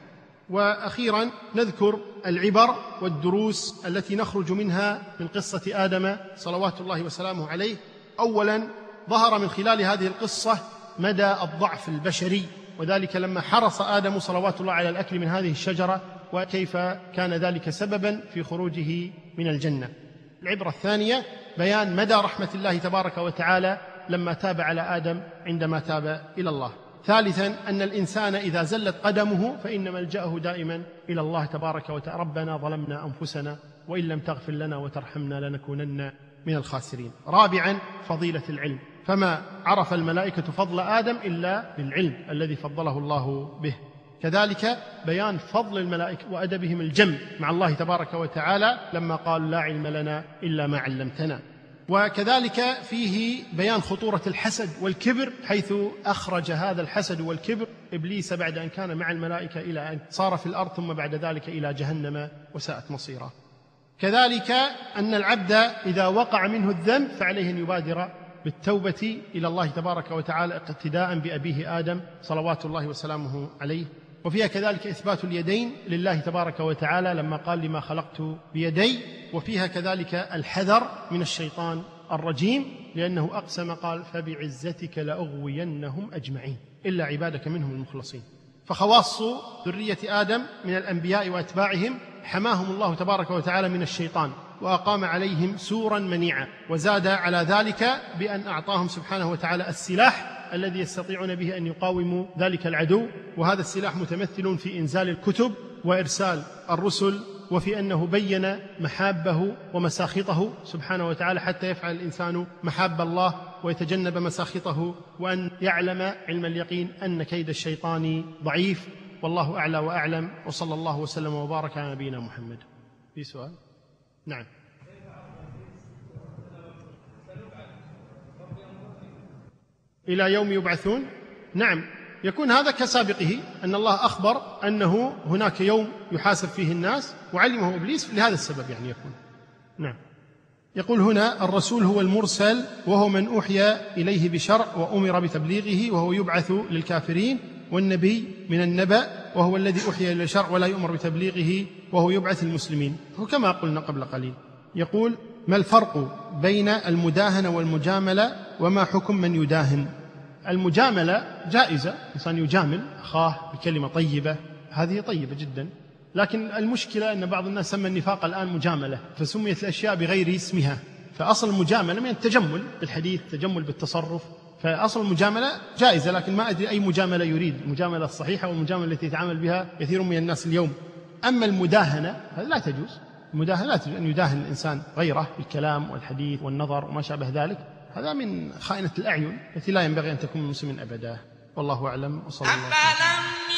وأخيرا نذكر العبر والدروس التي نخرج منها من قصة آدم صلوات الله وسلامه عليه. اولا ظهر من خلال هذه القصة مدى الضعف البشري. وذلك لما حرص آدم صلوات الله على الأكل من هذه الشجرة. وكيف كان ذلك سببا في خروجه من الجنة. العبرة الثانية بيان مدى رحمة الله تبارك وتعالى لما تاب على آدم عندما تاب إلى الله. ثالثا أن الإنسان إذا زلت قدمه فان ملجاه دائما إلى الله تبارك وتعالى. ربنا ظلمنا أنفسنا وإن لم تغفر لنا وترحمنا لنكونن من الخاسرين. رابعا فضيلة العلم. فما عرف الملائكة فضل آدم إلا بالعلم الذي فضله الله به. كذلك بيان فضل الملائكة وأدبهم الجم مع الله تبارك وتعالى لما قالوا لا علم لنا إلا ما علمتنا. وكذلك فيه بيان خطورة الحسد والكبر حيث أخرج هذا الحسد والكبر إبليس بعد أن كان مع الملائكة إلى أن صار في الأرض ثم بعد ذلك إلى جهنم وساءت مصيرا. كذلك أن العبد إذا وقع منه الذنب فعليه أن يبادر بالتوبة إلى الله تبارك وتعالى اقتداء بأبيه آدم صلوات الله وسلامه عليه. وفيها كذلك إثبات اليدين لله تبارك وتعالى لما قال لما خلقت بيدي وفيها كذلك الحذر من الشيطان الرجيم لأنه أقسم قال فبعزتك لأغوينهم أجمعين إلا عبادك منهم المخلصين. فخواص ذرية آدم من الأنبياء وأتباعهم حماهم الله تبارك وتعالى من الشيطان وأقام عليهم سورا منيعا وزاد على ذلك بأن أعطاهم سبحانه وتعالى السلاح الذي يستطيعون به أن يقاوموا ذلك العدو وهذا السلاح متمثل في إنزال الكتب وإرسال الرسل وفي أنه بين محابه ومساخطه سبحانه وتعالى حتى يفعل الإنسان محاب الله ويتجنب مساخطه وأن يعلم علم اليقين أن كيد الشيطان ضعيف. والله أعلى وأعلم وصلى الله وسلم وبارك على نبينا محمد. في سؤال؟ نعم. إلى يوم يبعثون؟ نعم. يكون هذا كسابقه أن الله أخبر أنه هناك يوم يحاسب فيه الناس وعلمه إبليس لهذا السبب يعني يكون. نعم. يقول هنا الرسول هو المرسل وهو من أوحي إليه بشرع وأمر بتبليغه وهو يبعث للكافرين والنبي من النبأ وهو الذي أوحي إلى الشرع ولا يؤمر بتبليغه وهو يبعث المسلمين وكما قلنا قبل قليل. يقول ما الفرق بين المداهنة والمجاملة وما حكم من يداهن؟ المجاملة جائزة إنسان يجامل أخاه بكلمة طيبة هذه طيبة جدا. لكن المشكلة أن بعض الناس سمى النفاق الآن مجاملة فسميت الأشياء بغير اسمها. فأصل المجاملة من التجمل بالحديث تجمل بالتصرف. فأصل المجاملة جائزة لكن ما أدري أي مجاملة يريد. المجاملة الصحيحة والمجاملة التي يتعامل بها كثير من الناس اليوم. أما المداهنة هذا لا تجوز. تجوز ان يداهن الإنسان غيره بالكلام والحديث والنظر وما شابه ذلك هذا من خائنة الأعين التي لا ينبغي أن تكون من مسلم أبدا. والله أعلم وصلى الله وسلم.